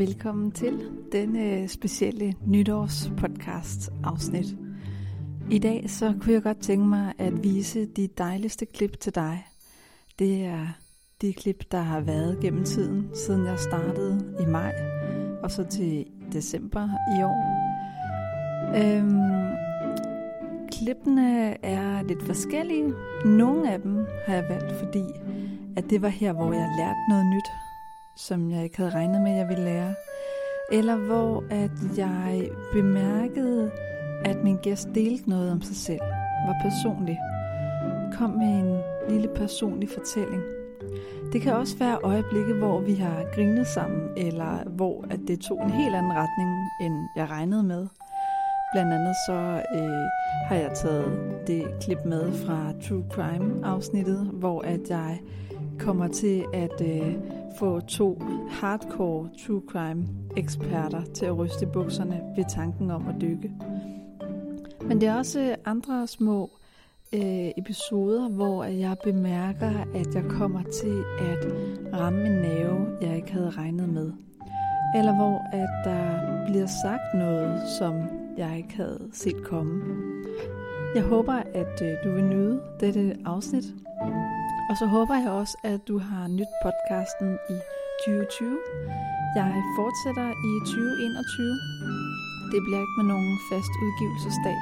Velkommen til denne specielle nytårspodcast afsnit. I dag så kunne jeg godt tænke mig at vise de dejligste klip til dig. Det er de klip, der har været gennem tiden, siden jeg startede i maj, og så til december i år. Øhm, klippene er lidt forskellige. Nogle af dem har jeg valgt, fordi at det var her, hvor jeg lærte noget nyt, som jeg ikke havde regnet med, jeg ville lære. Eller hvor at jeg bemærkede, at min gæst delte noget om sig selv, var personlig, kom med en lille personlig fortælling. Det kan også være øjeblikke, hvor vi har grinet sammen, eller hvor at det tog en helt anden retning, end jeg regnede med. Blandt andet så øh, har jeg taget det klip med fra True Crime afsnittet, hvor at jeg kommer til at øh, få to hardcore true crime eksperter til at ryste bukserne ved tanken om at dykke. Men det er også andre små øh, episoder, hvor jeg bemærker, at jeg kommer til at ramme en nerve, jeg ikke havde regnet med. Eller hvor at der bliver sagt noget, som jeg ikke havde set komme. Jeg håber, at øh, du vil nyde dette afsnit. Og så håber jeg også, at du har nyt podcasten i 2020. Jeg fortsætter i 2021. Det bliver ikke med nogen fast udgivelsesdag.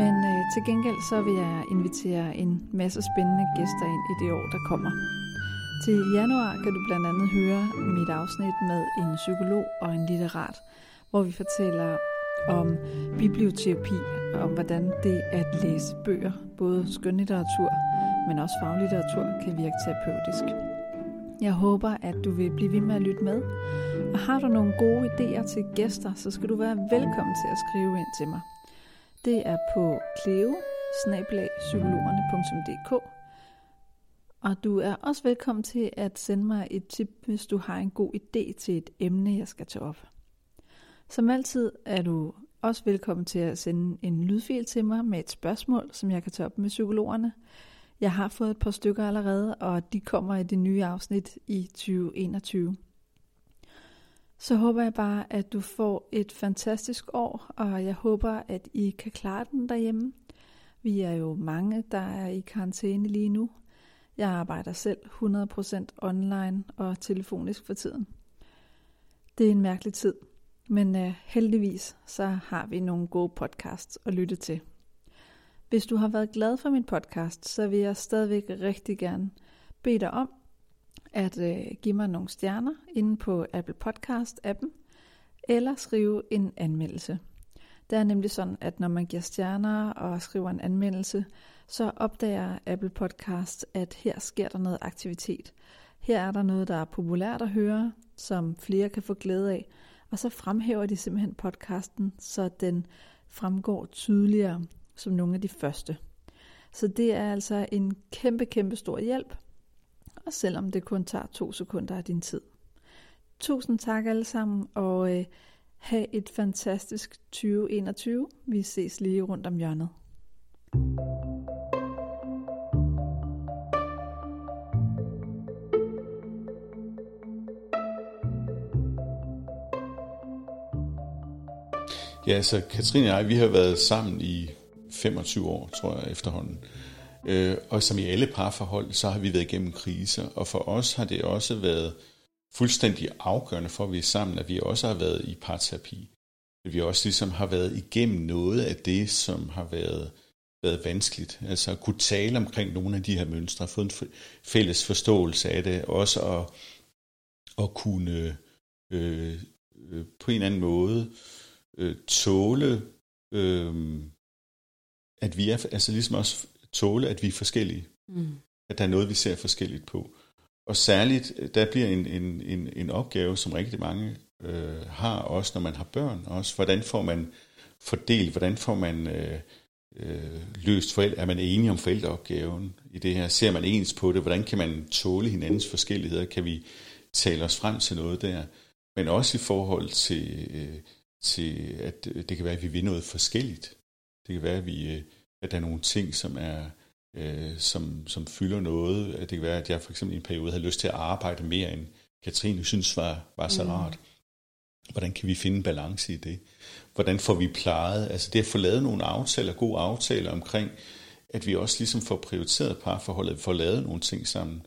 Men øh, til gengæld så vil jeg invitere en masse spændende gæster ind i det år, der kommer. Til januar kan du blandt andet høre mit afsnit med en psykolog og en litterat, hvor vi fortæller om biblioterapi, og om hvordan det at læse bøger, både skønlitteratur, men også faglitteratur, kan virke terapeutisk. Jeg håber, at du vil blive ved med at lytte med. Og har du nogle gode idéer til gæster, så skal du være velkommen til at skrive ind til mig. Det er på cleo og du er også velkommen til at sende mig et tip, hvis du har en god idé til et emne, jeg skal tage op. Som altid er du også velkommen til at sende en lydfil til mig med et spørgsmål, som jeg kan tage op med psykologerne. Jeg har fået et par stykker allerede, og de kommer i det nye afsnit i 2021. Så håber jeg bare, at du får et fantastisk år, og jeg håber, at I kan klare den derhjemme. Vi er jo mange, der er i karantæne lige nu. Jeg arbejder selv 100% online og telefonisk for tiden. Det er en mærkelig tid, men øh, heldigvis så har vi nogle gode podcasts at lytte til. Hvis du har været glad for min podcast, så vil jeg stadigvæk rigtig gerne bede dig om at øh, give mig nogle stjerner inde på Apple Podcast-appen, eller skrive en anmeldelse. Det er nemlig sådan, at når man giver stjerner og skriver en anmeldelse, så opdager Apple Podcast, at her sker der noget aktivitet. Her er der noget, der er populært at høre, som flere kan få glæde af, og så fremhæver de simpelthen podcasten, så den fremgår tydeligere som nogle af de første. Så det er altså en kæmpe, kæmpe stor hjælp, og selvom det kun tager to sekunder af din tid. Tusind tak alle sammen, og øh, have et fantastisk 2021. Vi ses lige rundt om hjørnet. Ja, så Katrine og jeg, vi har været sammen i 25 år, tror jeg efterhånden. Øh, og som i alle parforhold, så har vi været igennem kriser, og for os har det også været fuldstændig afgørende for, at vi er sammen, at vi også har været i parterapi. At vi også ligesom har været igennem noget af det, som har været, været vanskeligt. Altså at kunne tale omkring nogle af de her mønstre, få en fælles forståelse af det, også at, at kunne øh, øh, på en eller anden måde øh, tåle, øh, at vi er, altså ligesom også tåle, at vi er forskellige. Mm. At der er noget, vi ser forskelligt på. Og særligt, der bliver en, en, en, en opgave, som rigtig mange øh, har, også når man har børn. Også hvordan får man fordelt, hvordan får man øh, øh, løst forældre, er man enige om forældreopgaven i det her? Ser man ens på det? Hvordan kan man tåle hinandens forskelligheder? Kan vi tale os frem til noget der? Men også i forhold til, øh, til at det kan være, at vi vil noget forskelligt. Det kan være, at vi... Øh, at der er nogle ting, som er øh, som, som fylder noget. Det kan være, at jeg for eksempel i en periode havde lyst til at arbejde mere, end Katrine synes var, var så mm. rart. hvordan kan vi finde en balance i det? Hvordan får vi plejet? Altså det at få lavet nogle aftaler, gode aftaler omkring, at vi også ligesom får prioriteret parforholdet, får lavet nogle ting sammen.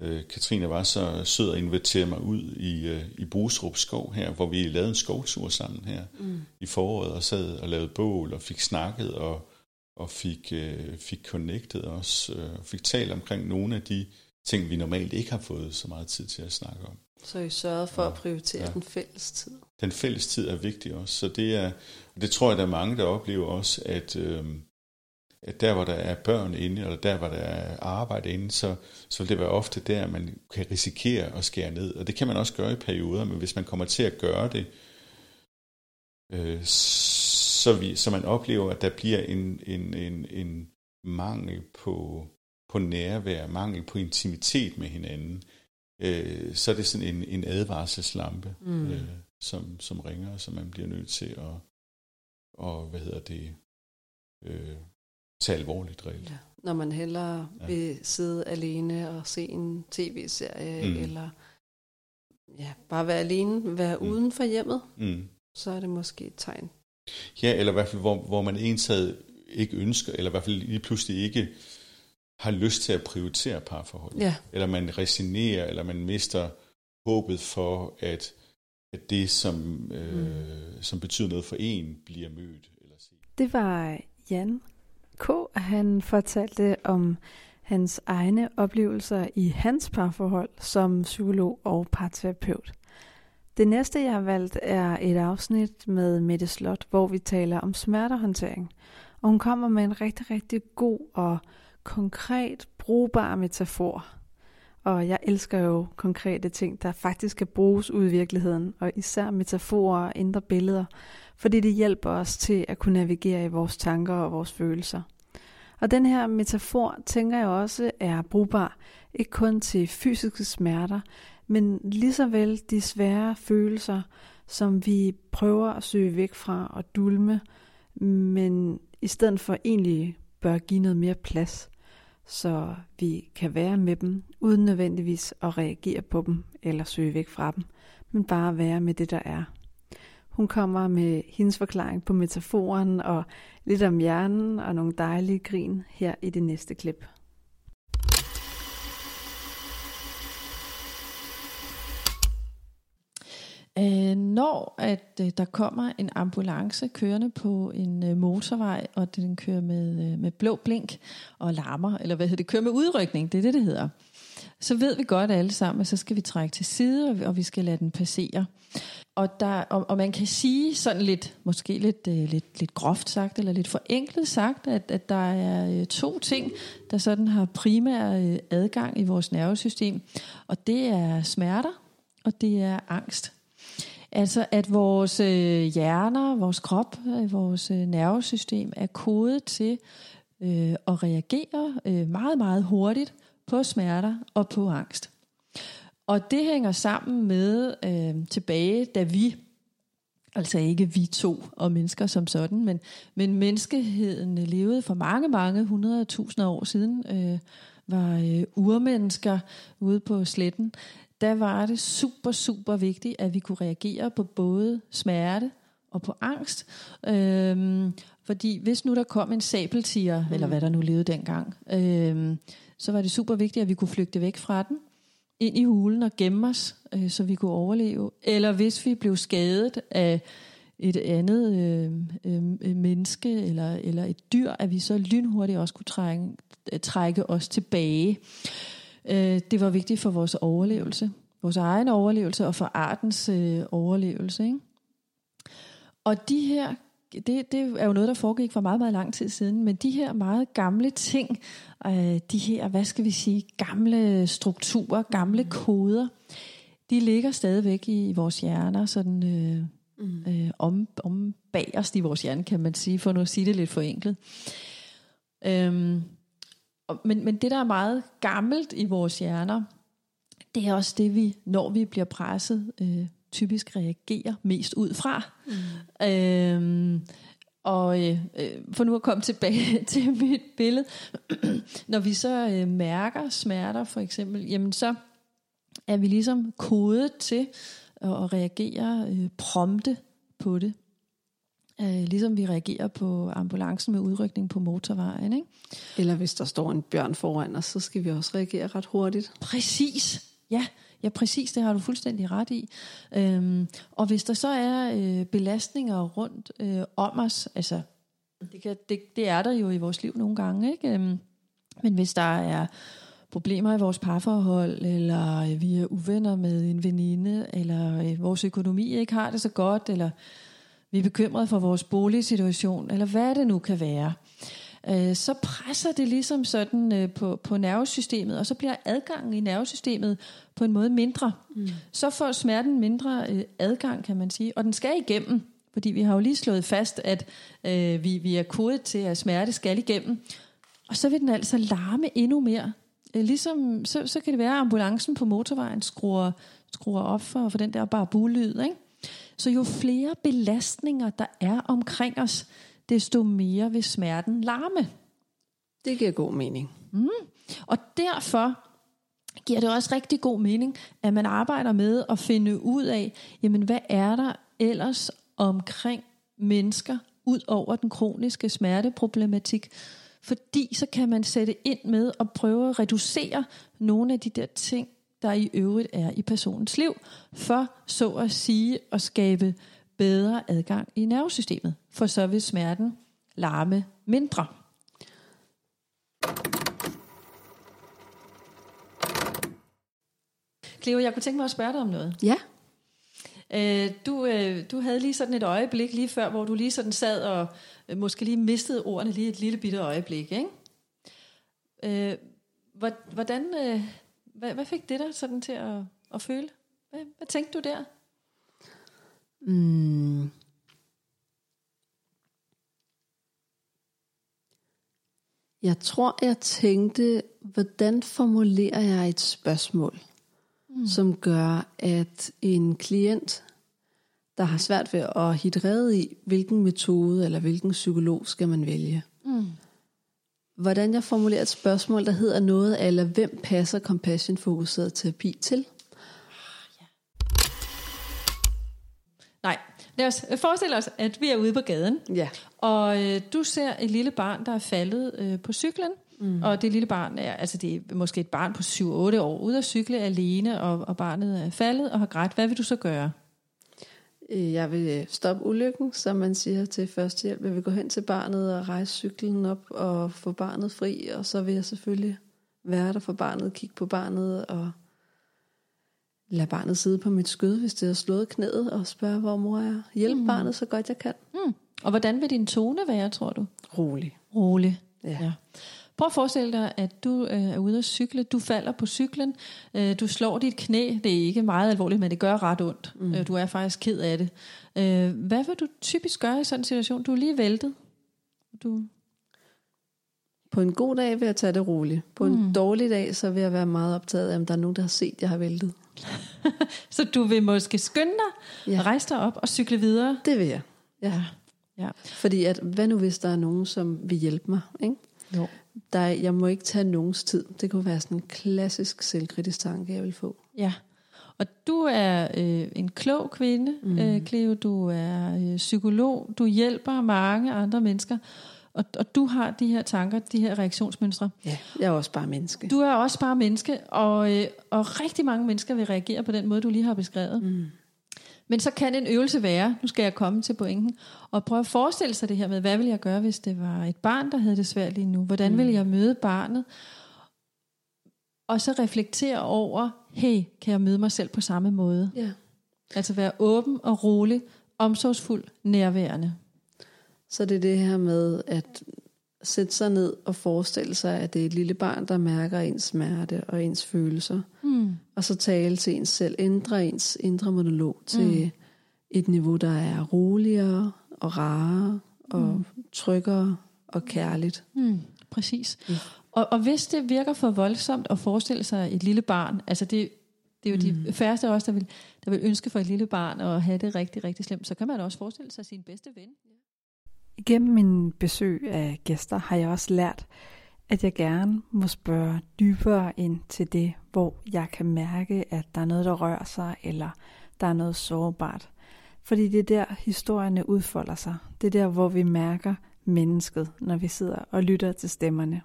Øh, Katrine var så sød at invitere mig ud i, øh, i Brusrup skov her, hvor vi lavede en skovtur sammen her mm. i foråret, og sad og lavede bål, og fik snakket, og, og fik, øh, fik connected os, øh, fik talt omkring nogle af de ting, vi normalt ikke har fået så meget tid til at snakke om. Så I sørgede for ja. at prioritere ja. den fælles tid? Den fælles tid er vigtig også, så det er, det tror jeg, der er mange, der oplever også, at, øh, at der, hvor der er børn inde, eller der, hvor der er arbejde inde, så, så vil det være ofte der, man kan risikere at skære ned. Og det kan man også gøre i perioder, men hvis man kommer til at gøre det, øh, så, vi, så man oplever, at der bliver en, en, en, en mangel på, på nærvær, mangel på intimitet med hinanden, øh, så er det sådan en, en advarselslampe, mm. øh, som, som ringer, som man bliver nødt til at, og, hvad hedder det, øh, tage alvorligt reelt. Ja. Når man hellere ja. vil sidde alene og se en tv-serie, mm. eller ja, bare være alene, være mm. uden for hjemmet, mm. så er det måske et tegn. Ja, eller i hvert fald, hvor, hvor man ensad ikke ønsker, eller i hvert fald lige pludselig ikke har lyst til at prioritere parforhold. Ja. Eller man resignerer, eller man mister håbet for, at, at det, som, øh, mm. som betyder noget for en, bliver mødt. Eller set. Det var Jan K. Han fortalte om hans egne oplevelser i hans parforhold som psykolog og parterapeut. Det næste, jeg har valgt, er et afsnit med Mette Slot, hvor vi taler om smertehåndtering. Og hun kommer med en rigtig, rigtig god og konkret brugbar metafor. Og jeg elsker jo konkrete ting, der faktisk kan bruges ud i virkeligheden, og især metaforer og indre billeder, fordi det hjælper os til at kunne navigere i vores tanker og vores følelser. Og den her metafor tænker jeg også er brugbar, ikke kun til fysiske smerter, men lige så vel de svære følelser, som vi prøver at søge væk fra og dulme, men i stedet for egentlig bør give noget mere plads, så vi kan være med dem, uden nødvendigvis at reagere på dem eller søge væk fra dem, men bare være med det, der er. Hun kommer med hendes forklaring på metaforen og lidt om hjernen og nogle dejlige grin her i det næste klip. Øh, når at øh, der kommer en ambulance kørende på en øh, motorvej, og den kører med, øh, med blå blink og larmer, eller hvad hedder det, kører med udrykning, det er det, det hedder, så ved vi godt alle sammen, at så skal vi trække til side, og vi, og vi skal lade den passere. Og, der, og, og man kan sige sådan lidt, måske lidt, øh, lidt, lidt groft sagt, eller lidt forenklet sagt, at, at der er øh, to ting, der sådan har primær øh, adgang i vores nervesystem. Og det er smerter, og det er angst. Altså at vores øh, hjerner, vores krop, øh, vores øh, nervesystem er kodet til øh, at reagere øh, meget, meget hurtigt på smerter og på angst. Og det hænger sammen med øh, tilbage, da vi, altså ikke vi to og mennesker som sådan, men, men menneskeheden levede for mange, mange hundrede tusinder år siden, øh, var øh, urmennesker ude på sletten, der var det super, super vigtigt, at vi kunne reagere på både smerte og på angst. Øhm, fordi hvis nu der kom en sabeltiger, mm. eller hvad der nu levede dengang, øhm, så var det super vigtigt, at vi kunne flygte væk fra den, ind i hulen og gemme os, øh, så vi kunne overleve. Eller hvis vi blev skadet af et andet øh, øh, menneske eller, eller et dyr, at vi så lynhurtigt også kunne trække, trække os tilbage. Øh, det var vigtigt for vores overlevelse. Vores egen overlevelse og for artens øh, overlevelse. Ikke? Og de her, det, det er jo noget, der foregik for meget, meget lang tid siden, men de her meget gamle ting, øh, de her, hvad skal vi sige, gamle strukturer, gamle mm. koder, de ligger stadigvæk i vores hjerner, sådan øh, mm. øh, om, om bagerst i vores hjerne, kan man sige, for nu at sige det lidt forenklet. Øhm, men, men det, der er meget gammelt i vores hjerner, det er også det, vi, når vi bliver presset, øh, typisk reagerer mest ud fra. Mm. Øhm, og øh, øh, for nu at komme tilbage til mit billede, når vi så øh, mærker smerter for eksempel, jamen så er vi ligesom kodet til og, og reagere øh, prompte på det. Øh, ligesom vi reagerer på ambulancen med udrykning på motorvejen. Ikke? Eller hvis der står en bjørn foran os, så skal vi også reagere ret hurtigt. Præcis, ja. Ja, præcis, det har du fuldstændig ret i. Øhm, og hvis der så er øh, belastninger rundt øh, om os, altså det, kan, det, det er der jo i vores liv nogle gange, ikke? Øhm, men hvis der er problemer i vores parforhold, eller vi er uvenner med en veninde, eller øh, vores økonomi ikke har det så godt, eller vi er bekymrede for vores boligsituation, eller hvad det nu kan være, øh, så presser det ligesom sådan øh, på, på nervesystemet, og så bliver adgangen i nervesystemet på en måde mindre. Mm. Så får smerten mindre øh, adgang, kan man sige, og den skal igennem, fordi vi har jo lige slået fast, at øh, vi, vi er kodet til, at smerte skal igennem. Og så vil den altså larme endnu mere. Øh, ligesom, så, så kan det være, at ambulancen på motorvejen skruer, skruer op for, for den der bare bulyd, ikke? Så jo flere belastninger, der er omkring os, desto mere vil smerten larme. Det giver god mening. Mm. Og derfor giver det også rigtig god mening, at man arbejder med at finde ud af, jamen hvad er der ellers omkring mennesker, ud over den kroniske smerteproblematik. Fordi så kan man sætte ind med at prøve at reducere nogle af de der ting, der i øvrigt er i personens liv, for så at sige at skabe bedre adgang i nervesystemet, for så vil smerten larme mindre. Cleo, jeg kunne tænke mig at spørge dig om noget. Ja. Øh, du, øh, du havde lige sådan et øjeblik lige før, hvor du lige sådan sad og øh, måske lige mistede ordene lige et lille bitte øjeblik, ikke? Øh, hvordan, øh, hvad, hvad fik det dig sådan til at, at føle? Hvad, hvad tænkte du der? Mm. Jeg tror, jeg tænkte, hvordan formulerer jeg et spørgsmål, mm. som gør, at en klient, der har svært ved at hitte i, hvilken metode eller hvilken psykolog skal man vælge. Hvordan jeg formulerer et spørgsmål, der hedder noget, eller hvem passer compassion-fokuseret terapi til? Nej, lad os forestille os, at vi er ude på gaden, ja. og øh, du ser et lille barn, der er faldet øh, på cyklen, mm. og det lille barn er, altså det er måske et barn på 7-8 år, ude at cykle alene, og, og barnet er faldet og har grædt. Hvad vil du så gøre? Øh, jeg vil øh, stoppe ulykken, som man siger til førstehjælp. Jeg vil gå hen til barnet og rejse cyklen op og få barnet fri, og så vil jeg selvfølgelig være der for barnet, kigge på barnet og lade barnet sidde på mit skød, hvis det har slået knæet, og spørge, hvor mor er. Hjælp mm. barnet så godt jeg kan. Mm. Og hvordan vil din tone være, tror du? Rolig. Rolig. Ja. ja. Prøv at forestille dig, at du øh, er ude at cykle, du falder på cyklen, øh, du slår dit knæ, det er ikke meget alvorligt, men det gør ret ondt. Mm. Øh, du er faktisk ked af det. Øh, hvad vil du typisk gøre i sådan en situation? Du er lige væltet. Du... På en god dag vil jeg tage det roligt. På mm. en dårlig dag, så vil jeg være meget optaget af, om der er nogen, der har set, at jeg har væltet. så du vil måske skynde dig, ja. rejse dig op og cykle videre? Det vil jeg. Ja. ja. Fordi at, hvad nu hvis der er nogen, som vil hjælpe mig? Ikke? Jo. Der, jeg må ikke tage nogens tid. Det kunne være sådan en klassisk selvkritisk tanke, jeg vil få. Ja. Og du er øh, en klog kvinde, mm. øh, Cleo. Du er øh, psykolog. Du hjælper mange andre mennesker. Og, og du har de her tanker, de her reaktionsmønstre. Ja, jeg er også bare menneske. Du er også bare menneske, og, øh, og rigtig mange mennesker vil reagere på den måde, du lige har beskrevet. Mm. Men så kan en øvelse være, nu skal jeg komme til pointen, og prøve at forestille sig det her med, hvad vil jeg gøre, hvis det var et barn, der havde det svært lige nu? Hvordan mm. vil jeg møde barnet? Og så reflektere over, hey, kan jeg møde mig selv på samme måde? Ja. Altså være åben og rolig, omsorgsfuld, nærværende. Så det er det her med at sætte sig ned og forestille sig, at det er et lille barn, der mærker ens smerte og ens følelser. Mm. Og så tale til ens selv, ændre ens indre monolog til mm. et niveau, der er roligere og rarere og mm. tryggere og kærligt. Mm. Præcis. Mm. Og, og hvis det virker for voldsomt at forestille sig et lille barn, altså det, det er jo mm. de færreste af os, der vil, der vil ønske for et lille barn at have det rigtig, rigtig slemt, så kan man også forestille sig sin bedste ven. Igennem min besøg af gæster har jeg også lært, at jeg gerne må spørge dybere ind til det, hvor jeg kan mærke, at der er noget, der rører sig, eller der er noget sårbart. Fordi det er der, historierne udfolder sig. Det er der, hvor vi mærker mennesket, når vi sidder og lytter til stemmerne.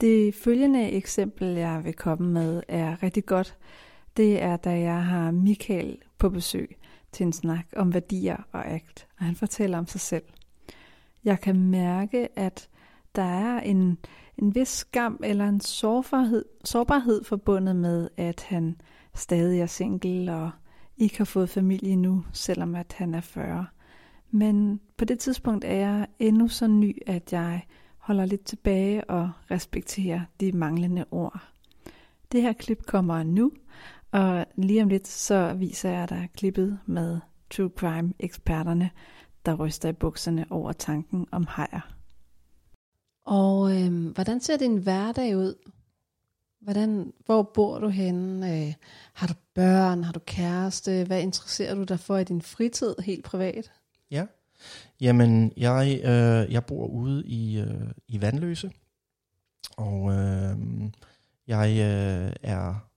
Det følgende eksempel, jeg vil komme med, er rigtig godt. Det er, da jeg har Michael på besøg til en snak om værdier og akt, og han fortæller om sig selv. Jeg kan mærke, at der er en, en vis skam eller en sårbarhed, sårbarhed forbundet med, at han stadig er single og ikke har fået familie nu, selvom at han er 40. Men på det tidspunkt er jeg endnu så ny, at jeg holder lidt tilbage og respekterer de manglende ord. Det her klip kommer nu, og lige om lidt så viser jeg dig klippet med True Crime eksperterne, der ryster i bukserne over tanken om hajer. Og øh, hvordan ser din hverdag ud? Hvordan, hvor bor du henne? Øh, har du børn? Har du kæreste? Hvad interesserer du dig for i din fritid helt privat? Ja, jamen jeg, øh, jeg bor ude i, øh, i Vandløse, og øh, jeg øh, er,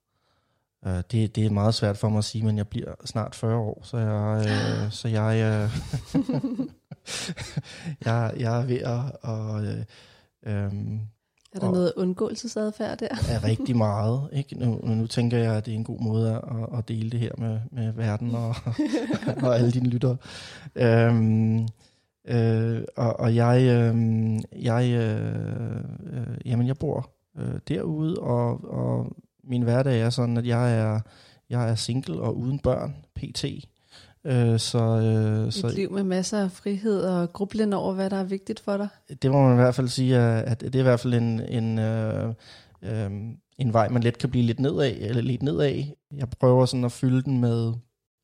øh, det, det er meget svært for mig at sige, men jeg bliver snart 40 år, så jeg, øh, så jeg, øh, jeg, jeg er ved at, og, øh, øh, Er der Og- noget undgåelsesadfærd der? er rigtig meget. Ikke? Nu, nu tænker jeg, at det er en god måde at, at dele det her med, med verden og, og alle dine lyttere. Øhm, øh, og, og jeg, øh, jeg, øh, øh, jamen jeg bor øh, derude, og, og min hverdag er sådan, at jeg er, jeg er single og uden børn, pt. Øh, så, øh, Et så liv med masser af frihed og grublen over, hvad der er vigtigt for dig? det må man i hvert fald sige, at at det er i hvert fald en, en, øh, øh, en vej, man let kan blive lidt nedad, eller lidt nedad. Jeg prøver sådan at fylde den med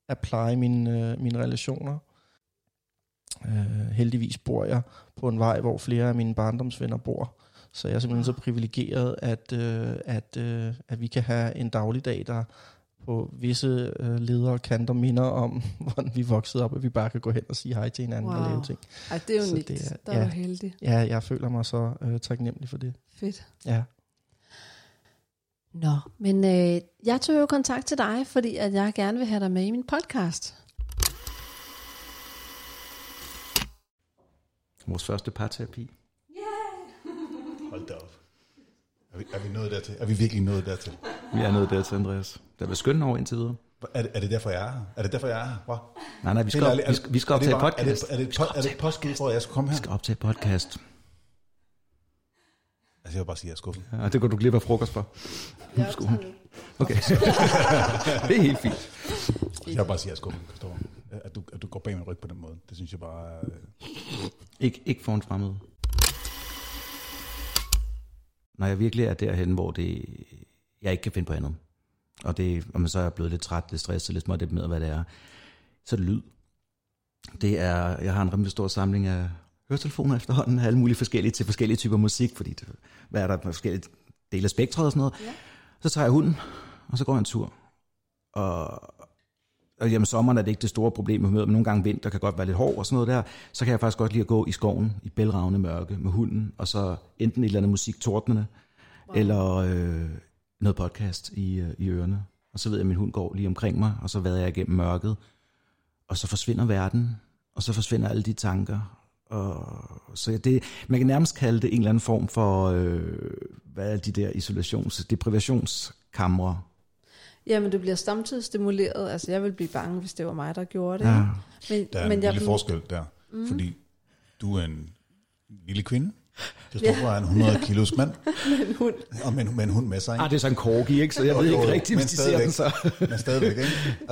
at pleje mine, øh, mine relationer. Øh, heldigvis bor jeg på en vej, hvor flere af mine barndomsvenner bor. Så jeg er simpelthen så privilegeret, at, øh, at, øh, at vi kan have en dagligdag, der på visse øh, ledere og kanter minder om, hvordan vi voksede op, at vi bare kan gå hen og sige hej til hinanden wow. og lave ting. Ej, det er Så unikt. det er- er, der er ja. du heldig. Ja, jeg føler mig så øh, taknemmelig for det. Fedt. Ja. Nå, men øh, jeg tog jo kontakt til dig, fordi at jeg gerne vil have dig med i min podcast. Vores første parterapi. Hold da op. Er vi, er vi nået dertil? Er vi virkelig nået dertil? Vi er nået dertil, Andreas. Det har været skønt over indtil videre. Er det, er det derfor, jeg er her? Er det derfor, jeg er her? Nej, nej, vi skal, op, vi skal, vi skal er det optage bare- podcast. Er det, er det, er det, er det et påskud for, at jeg skal komme Vi her? skal optage podcast. Altså, jeg vil bare sige, at jeg er skuffet. Ja, det går du glip af frokost for. Jeg Okay. det er helt fint. Jeg vil bare sige, at jeg er skuffet. At du, at du går bag min ryg på den måde. Det synes jeg bare er... Ik- ikke for en fremmed. Når jeg virkelig er derhen, hvor det, jeg ikke kan finde på andet, og det, og man så er blevet lidt træt, lidt stresset, lidt smådeprimeret, hvad det er, så er det lyd. Det er, jeg har en rimelig stor samling af høretelefoner efterhånden, alle mulige forskellige til forskellige typer musik, fordi det, hvad er der på forskellige dele af spektret og sådan noget. Ja. Så tager jeg hunden, og så går jeg en tur. Og, og jamen, sommeren er det ikke det store problem med humøret, men nogle gange vinter kan godt være lidt hård og sådan noget der. Så kan jeg faktisk godt lide at gå i skoven i bælragende mørke med hunden, og så enten et eller andet musik tordnende, wow. eller øh, noget podcast i, øh, i ørerne. Og så ved jeg, at min hund går lige omkring mig, og så vader jeg igennem mørket. Og så forsvinder verden, og så forsvinder alle de tanker. Og, så det, man kan nærmest kalde det en eller anden form for, øh, hvad er de der isolations, deprivationskamre. Jamen, du bliver samtidig stimuleret. Altså, jeg vil blive bange, hvis det var mig, der gjorde det. Ja. Men, Der er men en jeg lille vil- forskel der. Mm. Fordi du er en lille kvinde. Christoffer er en 100 kilos mand. en hund. Og med, en- med en hund med sig. ikke? Ah, det er så en korgi, ikke? Så jeg Jo, ved jo, ikke jo, rigtigt, men hvis de ser den så. Men stadigvæk, ikke?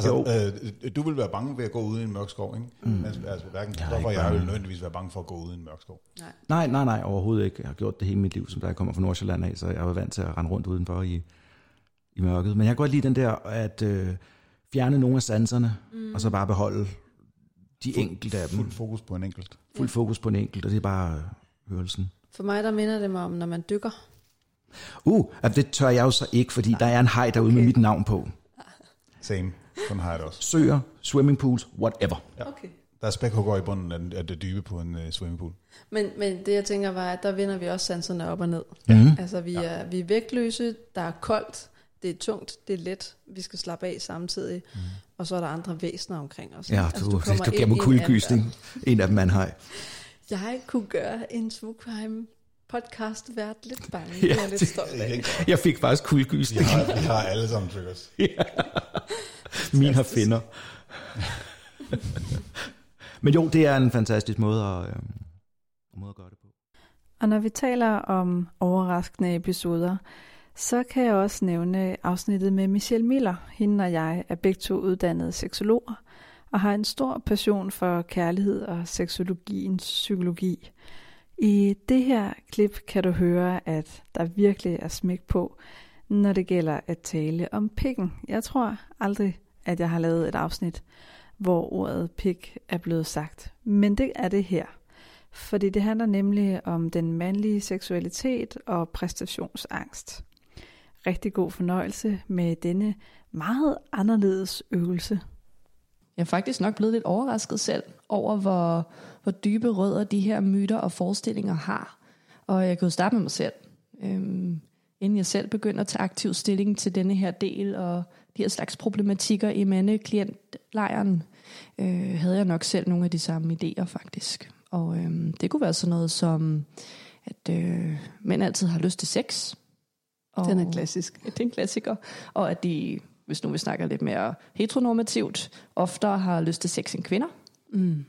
Jo. Altså, øh, du vil være bange ved at gå ude i en mørk skov, ikke? Mm. Men, altså, hverken Jeg er Christoffer og ikke jeg vil nødvendigvis være bange for at gå ude i en mørk skov. Nej, nej, nej, overhovedet ikke. Jeg har gjort det hele mit liv, som da jeg kommer fra Nordsjælland af, så jeg var vant til at rende rundt udenfor i, i mørket. Men jeg kan godt lide den der, at øh, fjerne nogle af sanserne, mm. og så bare beholde de Fuld- enkelte af dem. Fuld fokus på en enkelt. Fuld fokus på en enkelt, og det er bare øh, hørelsen. For mig, der minder det mig om, når man dykker. Uh, altså, det tør jeg jo så ikke, fordi der er en hej derude okay. med mit navn på. Same. Sådan har jeg det også. Søer, swimmingpools, whatever. Okay. Der er spækhugger i bunden af, af det dybe på en uh, swimmingpool. Men, men det, jeg tænker, var, at der vinder vi også sanserne op og ned. Mm. Altså, vi, er, vi er vægtløse, der er koldt, det er tungt, det er let, vi skal slappe af samtidig, mm. og så er der andre væsener omkring os. Ja, Altså, du, du du, du giver mig kuldegysning. En af dem en hej. Jeg kunne gøre en Svukheim podcast vært lidt bange. Ja, det er jeg lidt det- stolt af. Jeg fik faktisk Vi kuldegysning. har, vi har alle sammen triggers. Min har finder. Men jo, det er en fantastisk måde at, øh, måde at gøre det på. Og når vi taler om overraskende episoder, så kan jeg også nævne afsnittet med Michelle Miller. Hende og jeg er begge to uddannede seksologer og har en stor passion for kærlighed og seksologiens psykologi. I det her klip kan du høre, at der virkelig er smæk på, når det gælder at tale om pikken. Jeg tror aldrig, at jeg har lavet et afsnit, hvor ordet pik er blevet sagt. Men det er det her. Fordi det handler nemlig om den mandlige seksualitet og præstationsangst. Rigtig god fornøjelse med denne meget anderledes øvelse. Jeg er faktisk nok blevet lidt overrasket selv over, hvor, hvor dybe rødder de her myter og forestillinger har. Og jeg kan jo starte med mig selv. Øhm, inden jeg selv begynder at tage aktiv stilling til denne her del og de her slags problematikker i mandeklientlejren, øh, havde jeg nok selv nogle af de samme idéer faktisk. Og øhm, det kunne være sådan noget som, at øh, mænd altid har lyst til sex. Og, Den er klassisk. Ja, det er en klassiker. Og at de, hvis nu vi snakker lidt mere heteronormativt, oftere har lyst til sex end kvinder. Mm.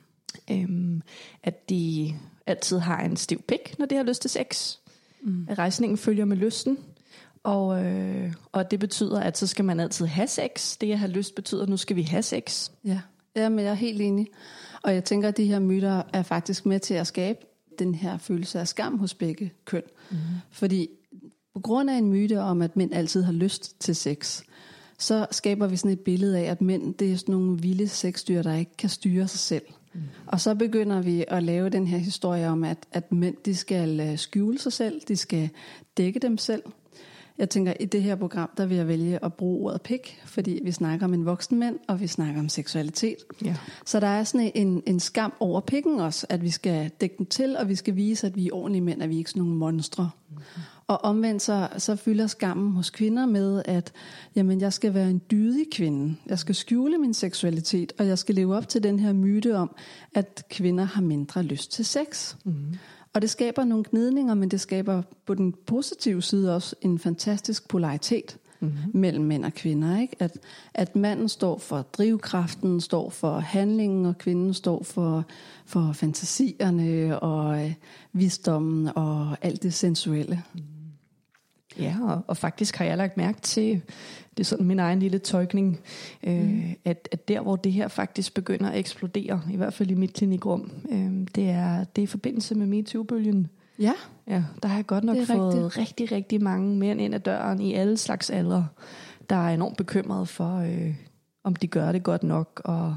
Øhm, at de altid har en stiv pik, når de har lyst til sex. Mm. At rejsningen følger med lysten. Og, øh, og det betyder, at så skal man altid have sex. Det at have lyst betyder, at nu skal vi have sex. Ja. ja, men jeg er helt enig. Og jeg tænker, at de her myter er faktisk med til at skabe den her følelse af skam hos begge køn. Mm. Fordi på grund af en myte om, at mænd altid har lyst til sex, så skaber vi sådan et billede af, at mænd det er sådan nogle vilde sexdyr, der ikke kan styre sig selv. Mm. Og så begynder vi at lave den her historie om, at, at mænd de skal øh, skjule sig selv, de skal dække dem selv. Jeg tænker, i det her program, der vil jeg vælge at bruge ordet pik, fordi vi snakker om en voksen mænd, og vi snakker om seksualitet. Ja. Så der er sådan en, en skam over pikken også, at vi skal dække den til, og vi skal vise, at vi er ordentlige mænd, at vi ikke er sådan nogle monstre. Mm-hmm. Og omvendt så, så fylder skammen hos kvinder med, at jamen, jeg skal være en dydig kvinde. Jeg skal skjule min seksualitet, og jeg skal leve op til den her myte om, at kvinder har mindre lyst til sex. Mm-hmm. Og det skaber nogle gnidninger, men det skaber på den positive side også en fantastisk polaritet mm-hmm. mellem mænd og kvinder. Ikke? At, at manden står for drivkraften, står for handlingen, og kvinden står for, for fantasierne og øh, visdommen og alt det sensuelle. Ja, og, og faktisk har jeg lagt mærke til, det er sådan min egen lille tolkning, øh, mm. at, at der hvor det her faktisk begynder at eksplodere, i hvert fald i mit klinikrum, øh, det, er, det er i forbindelse med MeToo-bølgen. Ja, Ja, der har jeg godt nok fået rigtigt. rigtig, rigtig mange mænd ind ad døren i alle slags aldre, der er enormt bekymrede for, øh, om de gør det godt nok. Og,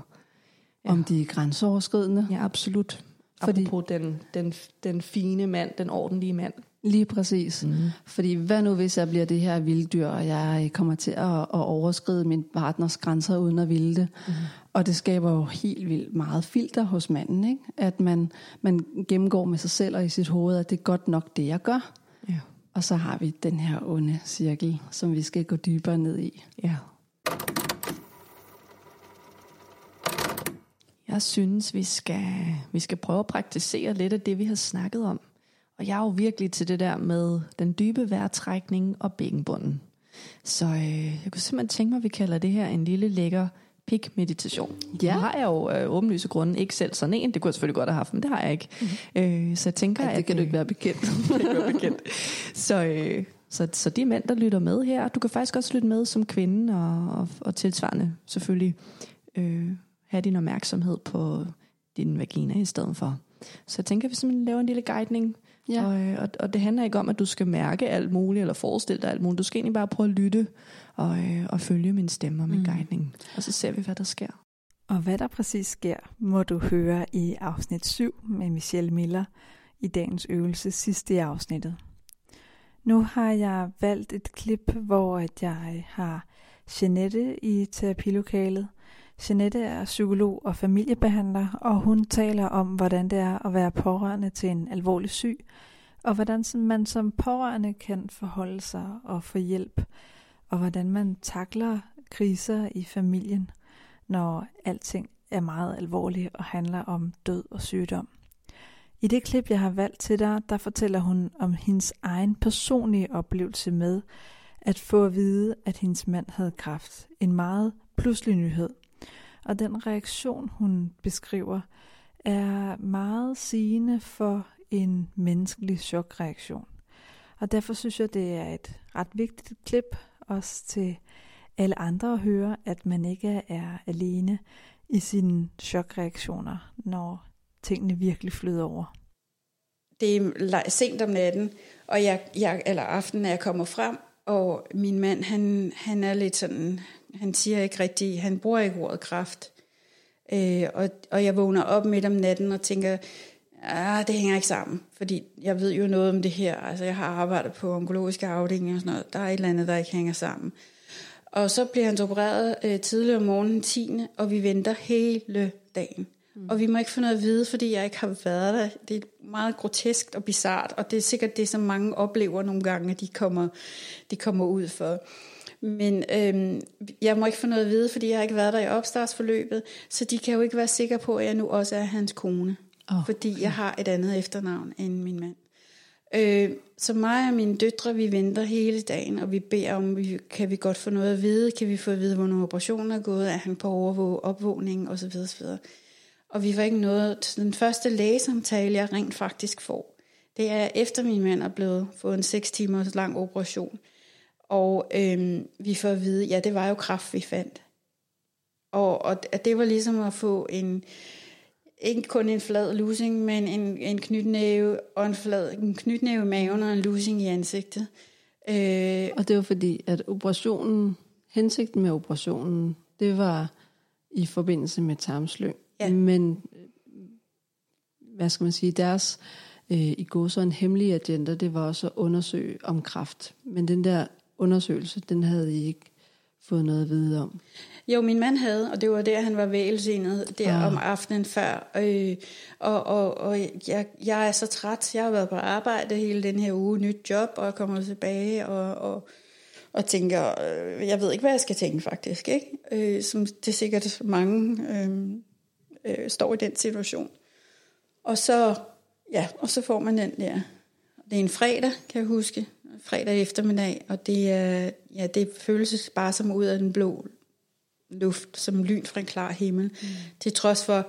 ja. om de er grænseoverskridende. ja, absolut. Fordi- på den, den, den fine mand, den ordentlige mand. Lige præcis. Mm. Fordi hvad nu hvis jeg bliver det her vilddyr, og jeg kommer til at, at overskride min partners grænser uden at ville det. Mm. Og det skaber jo helt vildt meget filter hos manden, ikke? At man, man gennemgår med sig selv og i sit hoved, at det er godt nok det, jeg gør. Ja. Og så har vi den her onde cirkel, som vi skal gå dybere ned i. ja. Jeg synes, vi skal, vi skal prøve at praktisere lidt af det, vi har snakket om. Og jeg er jo virkelig til det der med den dybe vejrtrækning og bækkenbunden. Så øh, jeg kunne simpelthen tænke mig, at vi kalder det her en lille lækker pik-meditation. Ja. Nu har jeg jo øh, åbenlyse grunde ikke selv sådan en. Det kunne jeg selvfølgelig godt have haft, men det har jeg ikke. Mm. Øh, så jeg tænker, Ej, det at, kan du øh, ikke være bekendt. det kan være bekendt. Så, øh, så, så de mænd, der lytter med her, du kan faktisk også lytte med som kvinde, og, og, og tilsvarende selvfølgelig øh, have din opmærksomhed på din vagina i stedet for. Så jeg tænker, at vi simpelthen laver en lille guidning, Ja. og, øh, og, og det handler ikke om, at du skal mærke alt muligt, eller forestille dig alt muligt. Du skal egentlig bare prøve at lytte, og, øh, og følge min stemme og min mm. guidning. Og så ser vi, hvad der sker. Og hvad der præcis sker, må du høre i afsnit 7 med Michelle Miller i dagens øvelse sidst i afsnittet. Nu har jeg valgt et klip, hvor at jeg har Jeanette i terapilokalet. Jeanette er psykolog og familiebehandler, og hun taler om, hvordan det er at være pårørende til en alvorlig syg, og hvordan man som pårørende kan forholde sig og få hjælp, og hvordan man takler kriser i familien, når alting er meget alvorligt og handler om død og sygdom. I det klip, jeg har valgt til dig, der fortæller hun om hendes egen personlige oplevelse med at få at vide, at hendes mand havde kræft. En meget pludselig nyhed. Og den reaktion, hun beskriver, er meget sigende for en menneskelig chokreaktion. Og derfor synes jeg, det er et ret vigtigt klip også til alle andre at høre, at man ikke er alene i sine chokreaktioner, når tingene virkelig flyder over. Det er sent om natten, og jeg, jeg, eller aftenen, når jeg kommer frem, og min mand, han, han er lidt sådan, han siger ikke rigtigt, han bruger ikke ordet kraft. Øh, og, og jeg vågner op midt om natten og tænker, ah, det hænger ikke sammen, fordi jeg ved jo noget om det her. Altså, jeg har arbejdet på onkologiske afdelinger og sådan noget. Der er et eller andet, der ikke hænger sammen. Og så bliver han opereret øh, tidligere om morgenen 10. og vi venter hele dagen. Mm. Og vi må ikke få noget at vide, fordi jeg ikke har været der. Det er meget grotesk og bizart, og det er sikkert det, som mange oplever nogle gange, at de kommer, de kommer ud for. Men øhm, jeg må ikke få noget at vide, fordi jeg har ikke været der i opstartsforløbet, så de kan jo ikke være sikre på, at jeg nu også er hans kone. Oh, fordi okay. jeg har et andet efternavn end min mand. Øh, så mig og mine døtre, vi venter hele dagen, og vi beder om, vi, kan vi godt få noget at vide? Kan vi få at vide, hvornår operationen er gået? Er han på overvåg, opvågning osv. osv. Og vi var ikke noget. Den første lægesamtale, jeg rent faktisk får, det er efter min mand er blevet fået en 6 timers lang operation. Og øhm, vi får at vide, ja, det var jo kraft, vi fandt. Og, og det var ligesom at få en, ikke kun en flad losing, men en, en knytnæve og en flad en knytnæve i maven og en losing i ansigtet. Øh, og det var fordi, at operationen, hensigten med operationen, det var i forbindelse med tarmslyng. Ja. Men, hvad skal man sige, deres øh, i går så en hemmelig agenda, det var også at undersøge om kraft. Men den der undersøgelse, den havde I ikke fået noget at vide om. Jo, min mand havde, og det var der, han var vælsignet, der ah. om aftenen før. Øh, og og, og jeg, jeg er så træt. Jeg har været på arbejde hele den her uge, nyt job, og kommer tilbage og, og, og tænker, øh, jeg ved ikke, hvad jeg skal tænke faktisk. Ikke? Øh, som det er sikkert mange øh, øh, står i den situation. Og så, ja, og så får man den der. Det er en fredag, kan jeg huske. Fredag eftermiddag, og det, er, ja, det føles bare som ud af den blå luft, som lyn fra en klar himmel. Mm. Til trods for,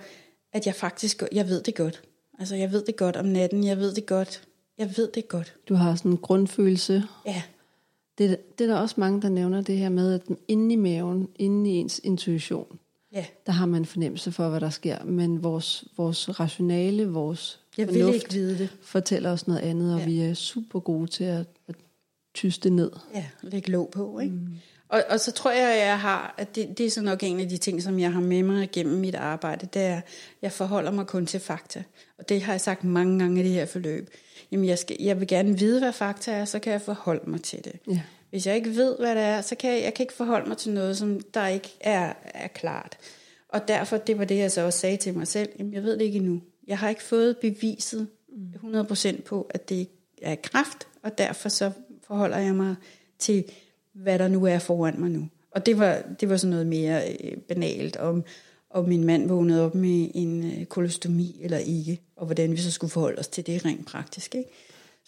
at jeg faktisk, jeg ved det godt. Altså, jeg ved det godt om natten, jeg ved det godt. Jeg ved det godt. Du har sådan en grundfølelse. Ja. Det, det er der også mange, der nævner det her med, at inde i maven, inde i ens intuition, ja. der har man fornemmelse for, hvad der sker. Men vores, vores rationale, vores jeg vil ikke vide det. fortæller os noget andet, og ja. vi er super gode til at, at tyste ned. Ja, lægge låg på, ikke? Mm. Og, og så tror jeg, at jeg har, at det, det er så nok en af de ting, som jeg har med mig gennem mit arbejde, det er, at jeg forholder mig kun til fakta. Og det har jeg sagt mange gange i det her forløb. Jamen, jeg, skal, jeg vil gerne vide, hvad fakta er, så kan jeg forholde mig til det. Ja. Hvis jeg ikke ved, hvad det er, så kan jeg, jeg kan ikke forholde mig til noget, som der ikke er, er klart. Og derfor, det var det, jeg så også sagde til mig selv, jamen, jeg ved det ikke endnu. Jeg har ikke fået beviset 100% på, at det er kraft, og derfor så forholder jeg mig til hvad der nu er foran mig nu. Og det var, det var sådan noget mere øh, banalt om, om min mand vågnede op med en øh, kolostomi eller ikke, og hvordan vi så skulle forholde os til det rent praktisk. Ikke?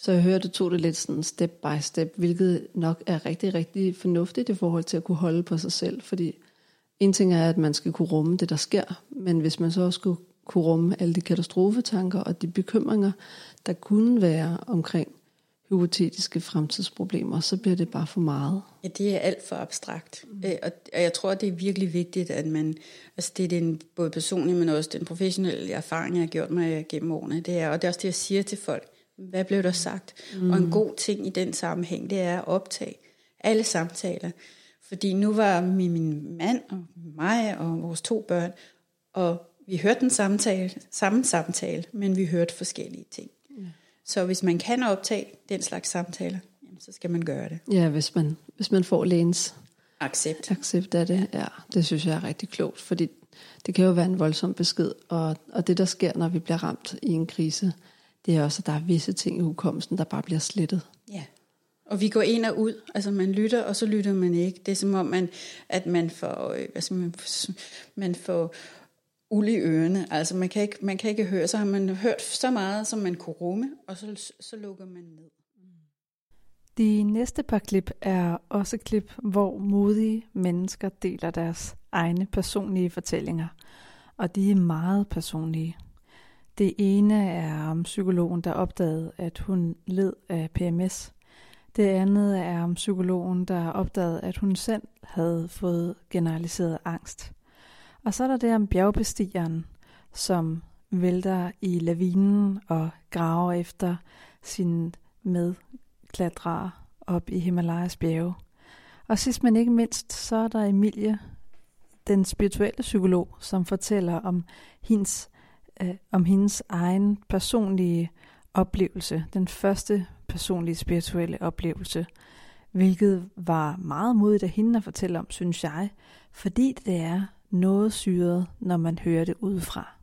Så jeg hørte, du tog det lidt sådan step by step, hvilket nok er rigtig, rigtig fornuftigt i forhold til at kunne holde på sig selv, fordi en ting er, at man skal kunne rumme det, der sker, men hvis man så også skulle kunne rumme alle de katastrofetanker og de bekymringer, der kunne være omkring hypotetiske fremtidsproblemer, så bliver det bare for meget. Ja, det er alt for abstrakt. Mm. Øh, og, og jeg tror, det er virkelig vigtigt, at man, altså det er den både personlige, men også den professionelle erfaring, jeg har gjort mig gennem årene, det er, og det er også det, jeg siger til folk, hvad blev der sagt? Mm. Og en god ting i den sammenhæng, det er at optage alle samtaler. Fordi nu var min, min mand og mig og vores to børn, og vi hørte den samtale, samme samtale, men vi hørte forskellige ting. Så hvis man kan optage den slags samtaler, jamen, så skal man gøre det. Ja, hvis man, hvis man får lægens accept. accept af det. Ja, det synes jeg er rigtig klogt, fordi det kan jo være en voldsom besked, og, og det der sker, når vi bliver ramt i en krise, det er også, at der er visse ting i hukommelsen, der bare bliver slettet. Ja. Og vi går ind og ud, altså man lytter, og så lytter man ikke. Det er som om, man, at man får, hvad skal man, man får uld i ørerne. Altså man kan, ikke, man kan ikke høre, så har man hørt så meget, som man kunne rumme, og så, så lukker man ned. De næste par klip er også klip, hvor modige mennesker deler deres egne personlige fortællinger, og de er meget personlige. Det ene er om psykologen, der opdagede, at hun led af PMS. Det andet er om psykologen, der opdagede, at hun selv havde fået generaliseret angst. Og så er der det om bjergbestigeren, som vælter i lavinen og graver efter sin medklatrere op i Himalayas bjerge. Og sidst men ikke mindst, så er der Emilie, den spirituelle psykolog, som fortæller om hendes, øh, om hendes egen personlige oplevelse, den første personlige spirituelle oplevelse, hvilket var meget modigt af hende at fortælle om, synes jeg, fordi det er noget syret, når man hører det udefra.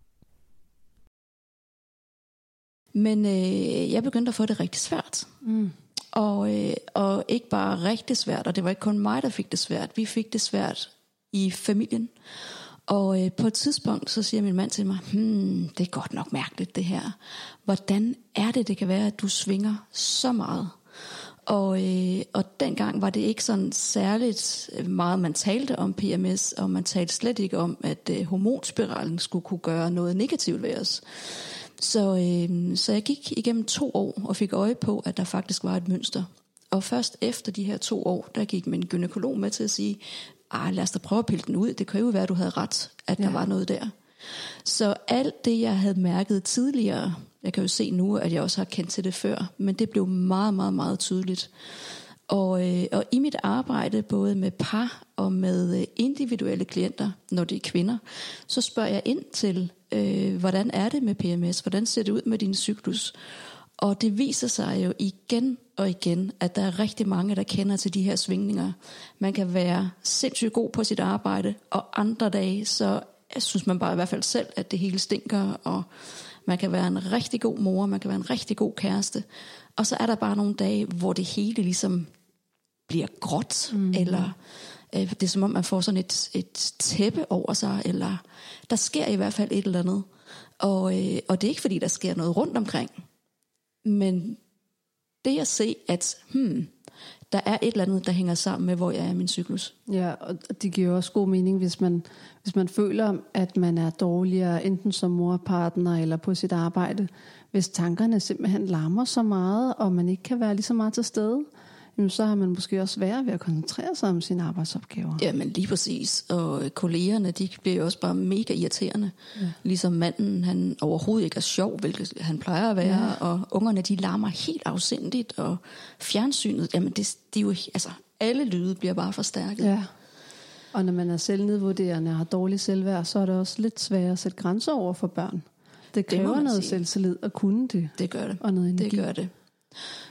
Men øh, jeg begyndte at få det rigtig svært. Mm. Og, øh, og ikke bare rigtig svært, og det var ikke kun mig, der fik det svært. Vi fik det svært i familien. Og øh, på et tidspunkt, så siger min mand til mig, hmm, det er godt nok mærkeligt det her. Hvordan er det, det kan være, at du svinger så meget? Og, øh, og dengang var det ikke sådan særligt meget, man talte om PMS, og man talte slet ikke om, at øh, hormonspiralen skulle kunne gøre noget negativt ved os. Så, øh, så jeg gik igennem to år og fik øje på, at der faktisk var et mønster. Og først efter de her to år, der gik min gynekolog med til at sige, ah, lad os da prøve at pille den ud. Det kan jo være, at du havde ret, at ja. der var noget der. Så alt det, jeg havde mærket tidligere, jeg kan jo se nu, at jeg også har kendt til det før, men det blev meget, meget, meget tydeligt. Og, øh, og i mit arbejde, både med par og med øh, individuelle klienter, når det er kvinder, så spørger jeg ind til, øh, hvordan er det med PMS? Hvordan ser det ud med din cyklus? Og det viser sig jo igen og igen, at der er rigtig mange, der kender til de her svingninger. Man kan være sindssygt god på sit arbejde, og andre dage, så synes man bare i hvert fald selv, at det hele stinker, og man kan være en rigtig god mor, man kan være en rigtig god kæreste. Og så er der bare nogle dage, hvor det hele ligesom bliver gråt, mm. eller øh, det er som om, man får sådan et, et tæppe over sig, eller der sker i hvert fald et eller andet. Og, øh, og det er ikke fordi, der sker noget rundt omkring, men det at se, at hmm, der er et eller andet, der hænger sammen med, hvor jeg er i min cyklus. Ja, og det giver også god mening, hvis man, hvis man føler, at man er dårligere, enten som morpartner eller på sit arbejde, hvis tankerne simpelthen larmer så meget, og man ikke kan være lige så meget til stede jamen, så har man måske også svært ved at koncentrere sig om sine arbejdsopgaver. Ja, men lige præcis. Og kollegerne, de bliver jo også bare mega irriterende. Ja. Ligesom manden, han overhovedet ikke er sjov, hvilket han plejer at være. Ja. Og ungerne, de larmer helt afsindigt. Og fjernsynet, jamen det, det er jo, altså alle lyde bliver bare forstærket. Ja. Og når man er selvnedvurderende og har dårlig selvværd, så er det også lidt sværere at sætte grænser over for børn. Det kræver det noget sige. selvtillid at kunne det. Det gør det. Og noget energi. Det gør det.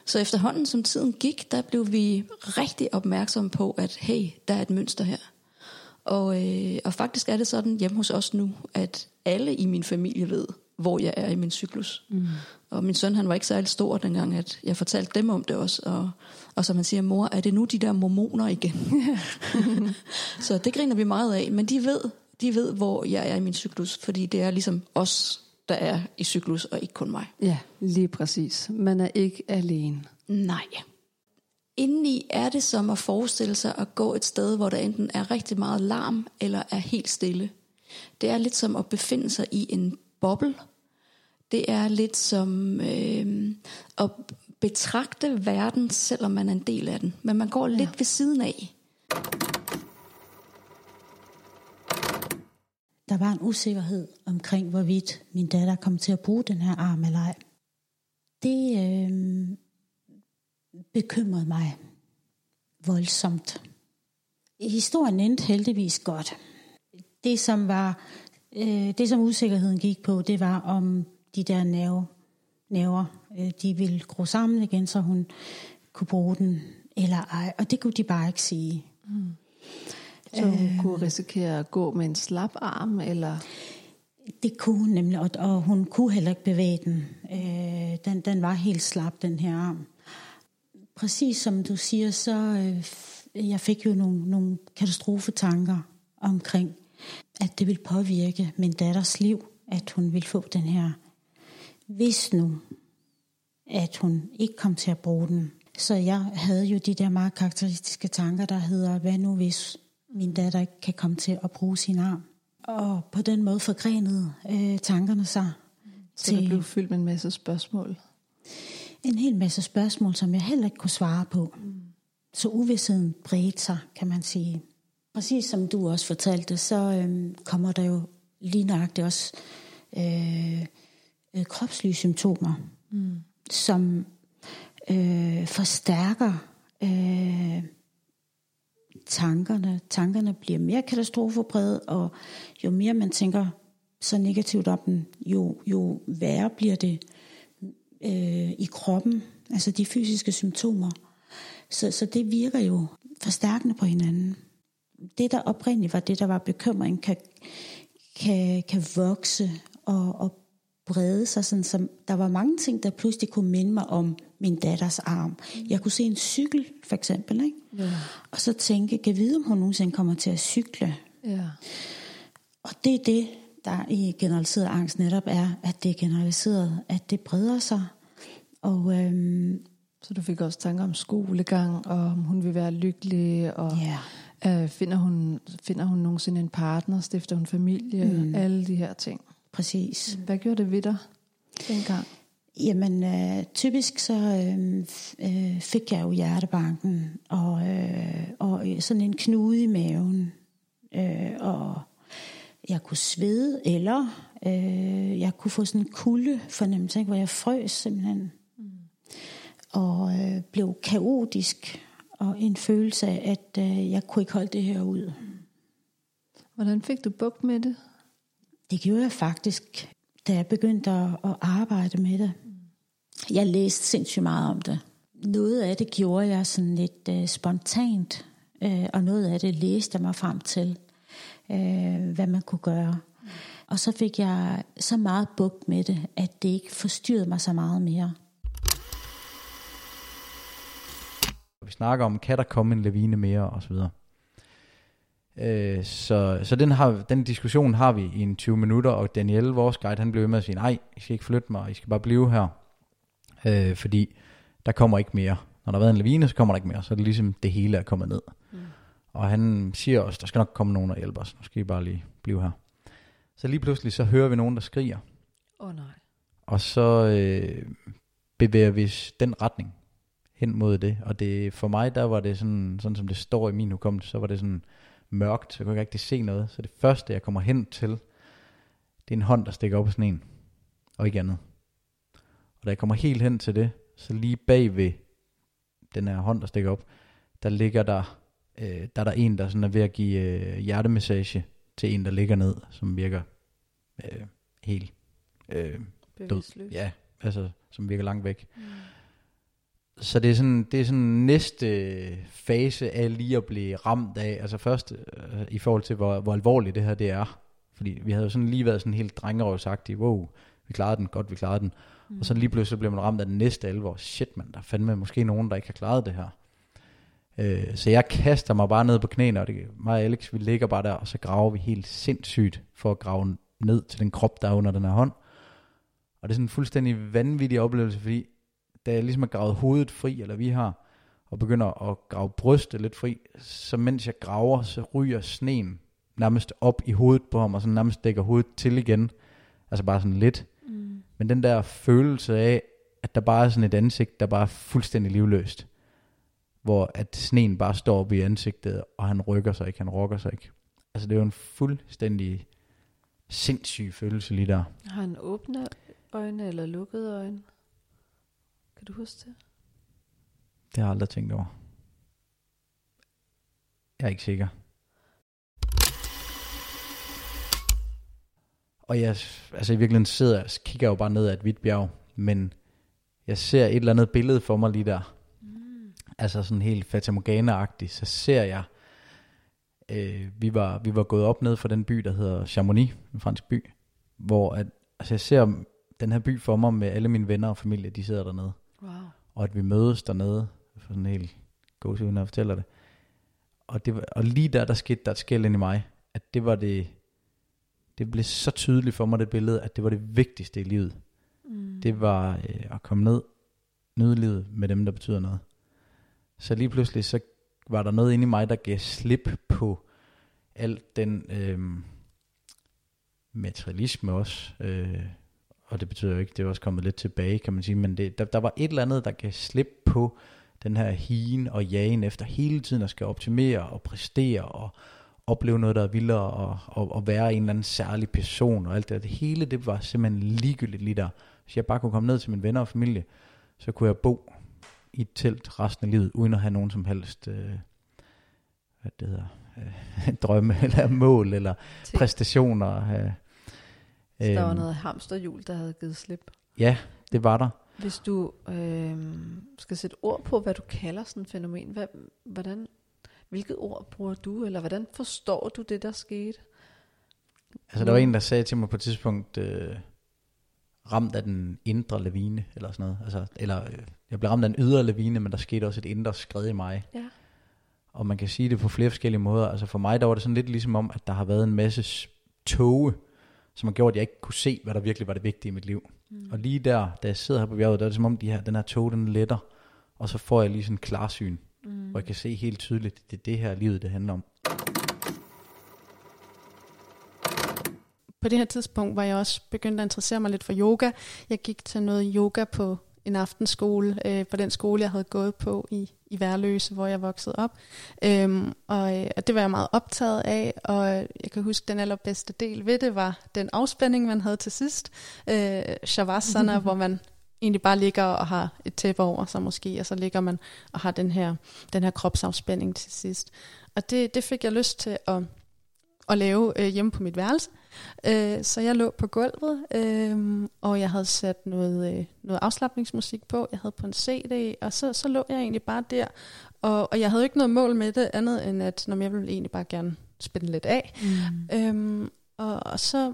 Så efterhånden som tiden gik, der blev vi rigtig opmærksomme på, at hey, der er et mønster her. Og, øh, og faktisk er det sådan hjemme hos os nu, at alle i min familie ved, hvor jeg er i min cyklus. Mm. Og min søn, han var ikke særlig stor dengang, at jeg fortalte dem om det også. Og, og så man siger, mor, er det nu de der mormoner igen? så det griner vi meget af. Men de ved, de ved, hvor jeg er i min cyklus, fordi det er ligesom os, der er i cyklus, og ikke kun mig. Ja, lige præcis. Man er ikke alene. Nej. Indeni er det som at forestille sig at gå et sted, hvor der enten er rigtig meget larm, eller er helt stille. Det er lidt som at befinde sig i en boble. Det er lidt som øh, at betragte verden, selvom man er en del af den. Men man går ja. lidt ved siden af. Der var en usikkerhed omkring, hvorvidt min datter kom til at bruge den her arm eller ej. Det øh, bekymrede mig voldsomt. Historien endte heldigvis godt. Det som var øh, det som usikkerheden gik på, det var om de der nerve, nerver, øh, de ville gro sammen igen, så hun kunne bruge den eller ej. Og det kunne de bare ikke sige. Mm. Så hun øh, kunne risikere at gå med en slap arm, eller? Det kunne nemlig, og, og hun kunne heller ikke bevæge den. Øh, den. Den var helt slap, den her arm. præcis som du siger, så øh, jeg fik jo nogle, nogle katastrofetanker omkring, at det ville påvirke min datters liv, at hun ville få den her, hvis nu, at hun ikke kom til at bruge den. Så jeg havde jo de der meget karakteristiske tanker, der hedder, hvad nu hvis min datter kan komme til at bruge sin arm? Og på den måde forgrenede øh, tankerne sig Så der blev fyldt med en masse spørgsmål. en hel masse spørgsmål, som jeg heller ikke kunne svare på. Så uvidsheden bredte sig, kan man sige. Præcis som du også fortalte, så øhm, kommer der jo lige nøjagtigt også øh, øh, kropslige symptomer, mm. som øh, forstærker øh, tankerne. Tankerne bliver mere katastrofebrede, og jo mere man tænker så negativt om den, jo, jo værre bliver det øh, i kroppen, altså de fysiske symptomer. Så, så det virker jo forstærkende på hinanden. Det, der oprindeligt var det, der var bekymring, kan, kan, kan vokse og, og brede sig. Sådan, som, der var mange ting, der pludselig kunne minde mig om min datters arm. Jeg kunne se en cykel, for eksempel, ikke? Ja. og så tænke, kan vide, om hun nogensinde kommer til at cykle? ja. Og det er det, der i generaliseret angst netop er, at det er generaliseret, at det breder sig. Og øhm, Så du fik også tanker om skolegang, og om hun vil være lykkelig, og ja, øh, finder, hun, finder hun nogensinde en partner, stifter hun familie, mm. alle de her ting. Præcis. Hvad gjorde det ved dig dengang? Jamen, øh, typisk så øh, øh, fik jeg jo hjertebanken, og, øh, og sådan en knude i maven, øh, og jeg kunne svede, eller øh, jeg kunne få sådan en kulde fornemmelse, ikke, hvor jeg frøs simpelthen. Mm. Og øh, blev kaotisk, og en følelse af, at øh, jeg kunne ikke holde det her ud. Hvordan fik du bukt med det? Det gjorde jeg faktisk, da jeg begyndte at, at arbejde med det. Jeg læste sindssygt meget om det. Noget af det gjorde jeg sådan lidt øh, spontant, øh, og noget af det læste jeg mig frem til, øh, hvad man kunne gøre. Og så fik jeg så meget bugt med det, at det ikke forstyrrede mig så meget mere. Vi snakker om, kan der komme en lavine mere, og så videre. Øh, så så den, har, den diskussion har vi i en 20 minutter, og Danielle, vores guide, han blev ved med at sige, nej, I skal ikke flytte mig, I skal bare blive her. Øh, fordi der kommer ikke mere. Når der har været en lavine, så kommer der ikke mere. Så er det ligesom, det hele er kommet ned. Mm. Og han siger også, der skal nok komme nogen og hjælpe os. Nu skal I bare lige blive her. Så lige pludselig, så hører vi nogen, der skriger. Åh oh, nej. Og så øh, bevæger vi den retning hen mod det. Og det, for mig, der var det sådan, sådan som det står i min hukommelse, så var det sådan mørkt, så jeg kunne ikke rigtig se noget. Så det første, jeg kommer hen til, det er en hånd, der stikker op af sådan en, og ikke andet. Og da jeg kommer helt hen til det, så lige bag ved den her hånd, der stikker op, der ligger der, øh, der er der en, der sådan er ved at give øh, hjertemassage til en, der ligger ned, som virker øh, helt øh, død. Ja, altså som virker langt væk. Mm. Så det er sådan, det er sådan næste fase af lige at blive ramt af, altså først øh, i forhold til, hvor, hvor alvorligt det her det er. Fordi vi havde jo sådan lige været sådan helt drengerøvsagtige, wow, vi klarede den, godt vi klarede den. Mm. Og så lige pludselig bliver man ramt af den næste alvor. Shit man, der er fandme måske nogen, der ikke har klaret det her. Øh, så jeg kaster mig bare ned på knæene, og det, mig og Alex, vi ligger bare der, og så graver vi helt sindssygt for at grave ned til den krop, der er under den her hånd. Og det er sådan en fuldstændig vanvittig oplevelse, fordi da jeg ligesom har gravet hovedet fri, eller vi har, og begynder at grave brystet lidt fri, så mens jeg graver, så ryger sneen nærmest op i hovedet på ham, og så nærmest dækker hovedet til igen. Altså bare sådan lidt. Mm. Men den der følelse af, at der bare er sådan et ansigt, der bare er fuldstændig livløst. Hvor at sneen bare står op i ansigtet, og han rykker sig ikke, han rokker sig ikke. Altså det er jo en fuldstændig sindssyg følelse lige der. Har han åbne øjne eller lukkede øjne? Kan du huske det? Det har jeg aldrig tænkt over. Jeg er ikke sikker. Og jeg, altså i virkeligheden sidder jeg, kigger jeg jo bare ned ad et hvidt bjerg, men jeg ser et eller andet billede for mig lige der. Mm. Altså sådan helt fatamorgana-agtigt, så ser jeg, øh, vi, var, vi var gået op ned fra den by, der hedder Chamonix, en fransk by, hvor at, altså jeg ser den her by for mig med alle mine venner og familie, de sidder dernede Wow. og at vi mødes dernede får sådan en helt gåsehud, når jeg fortæller det. Og, det var, og lige der, der skete der et skæld ind i mig, at det var det, det blev så tydeligt for mig, det billede, at det var det vigtigste i livet. Mm. Det var øh, at komme ned, nyde livet med dem, der betyder noget. Så lige pludselig, så var der noget inde i mig, der gav slip på alt den øh, materialisme også. Øh, og det betyder jo ikke, det er også kommet lidt tilbage, kan man sige, men det, der, der var et eller andet, der gav slip på den her hien og jagen efter hele tiden at skal optimere og præstere og opleve noget, der er vildere og, og, og være en eller anden særlig person og alt det. Det hele, det var simpelthen ligegyldigt lige der. Hvis jeg bare kunne komme ned til mine venner og familie, så kunne jeg bo i et telt resten af livet, uden at have nogen som helst, øh, hvad det hedder, øh, drømme eller mål eller præstationer. Øh, Så der var øhm, noget hamsterhjul, der havde givet slip. Ja, det var der. Hvis du øh, skal sætte ord på, hvad du kalder sådan et fænomen, hvad, hvordan, hvilket ord bruger du, eller hvordan forstår du det, der skete? Altså, der var en, der sagde til mig på et tidspunkt, øh, ramt af den indre lavine, eller sådan noget. Altså, eller, øh, jeg blev ramt af en ydre lavine, men der skete også et indre skred i mig. Ja. Og man kan sige det på flere forskellige måder. Altså for mig, der var det sådan lidt ligesom om, at der har været en masse tåge, som har gjort, at jeg ikke kunne se, hvad der virkelig var det vigtige i mit liv. Mm. Og lige der, da jeg sidder her på bjerget, der er det som om, de her, den her tog, den letter. Og så får jeg lige sådan en klarsyn, mm. hvor jeg kan se helt tydeligt, det er det her livet, det handler om. På det her tidspunkt var jeg også begyndt at interessere mig lidt for yoga. Jeg gik til noget yoga på en aftenskole, øh, på den skole, jeg havde gået på i, i Værløse, hvor jeg voksede op. Øhm, og, øh, og det var jeg meget optaget af, og jeg kan huske, den allerbedste del ved det var den afspænding, man havde til sidst. Øh, Shavasana, hvor man egentlig bare ligger og har et tæppe over sig måske, og så ligger man og har den her, den her kropsafspænding til sidst. Og det, det fik jeg lyst til at, at lave øh, hjemme på mit værelse. Øh, så jeg lå på gulvet, øh, og jeg havde sat noget, øh, noget afslappningsmusik på. Jeg havde på en CD, og så, så lå jeg egentlig bare der. Og, og jeg havde ikke noget mål med det, andet end at når jeg ville egentlig bare gerne spænde lidt af. Mm. Øhm, og, og så,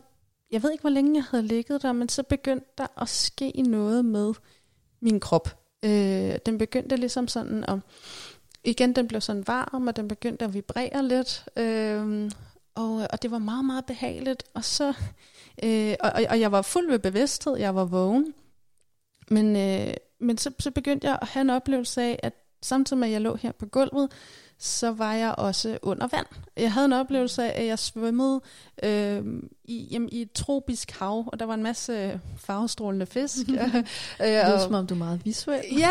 jeg ved ikke, hvor længe jeg havde ligget der, men så begyndte der at ske noget med min krop. Øh, den begyndte ligesom sådan at, igen, den blev sådan varm, og den begyndte at vibrere lidt. Øh, og, øh, og det var meget, meget behageligt. Og så, øh, og, og- jeg var fuld ved bevidsthed, jeg var vågen. Men, øh, men så, så begyndte jeg at have en oplevelse af, at samtidig med at jeg lå her på gulvet, så var jeg også under vand. Jeg havde en oplevelse af, at jeg svømmede øh, i, jamen, i et tropisk hav, og der var en masse farvestrålende fisk. øh, Det lyder og- som om, du er meget visuel. Ja,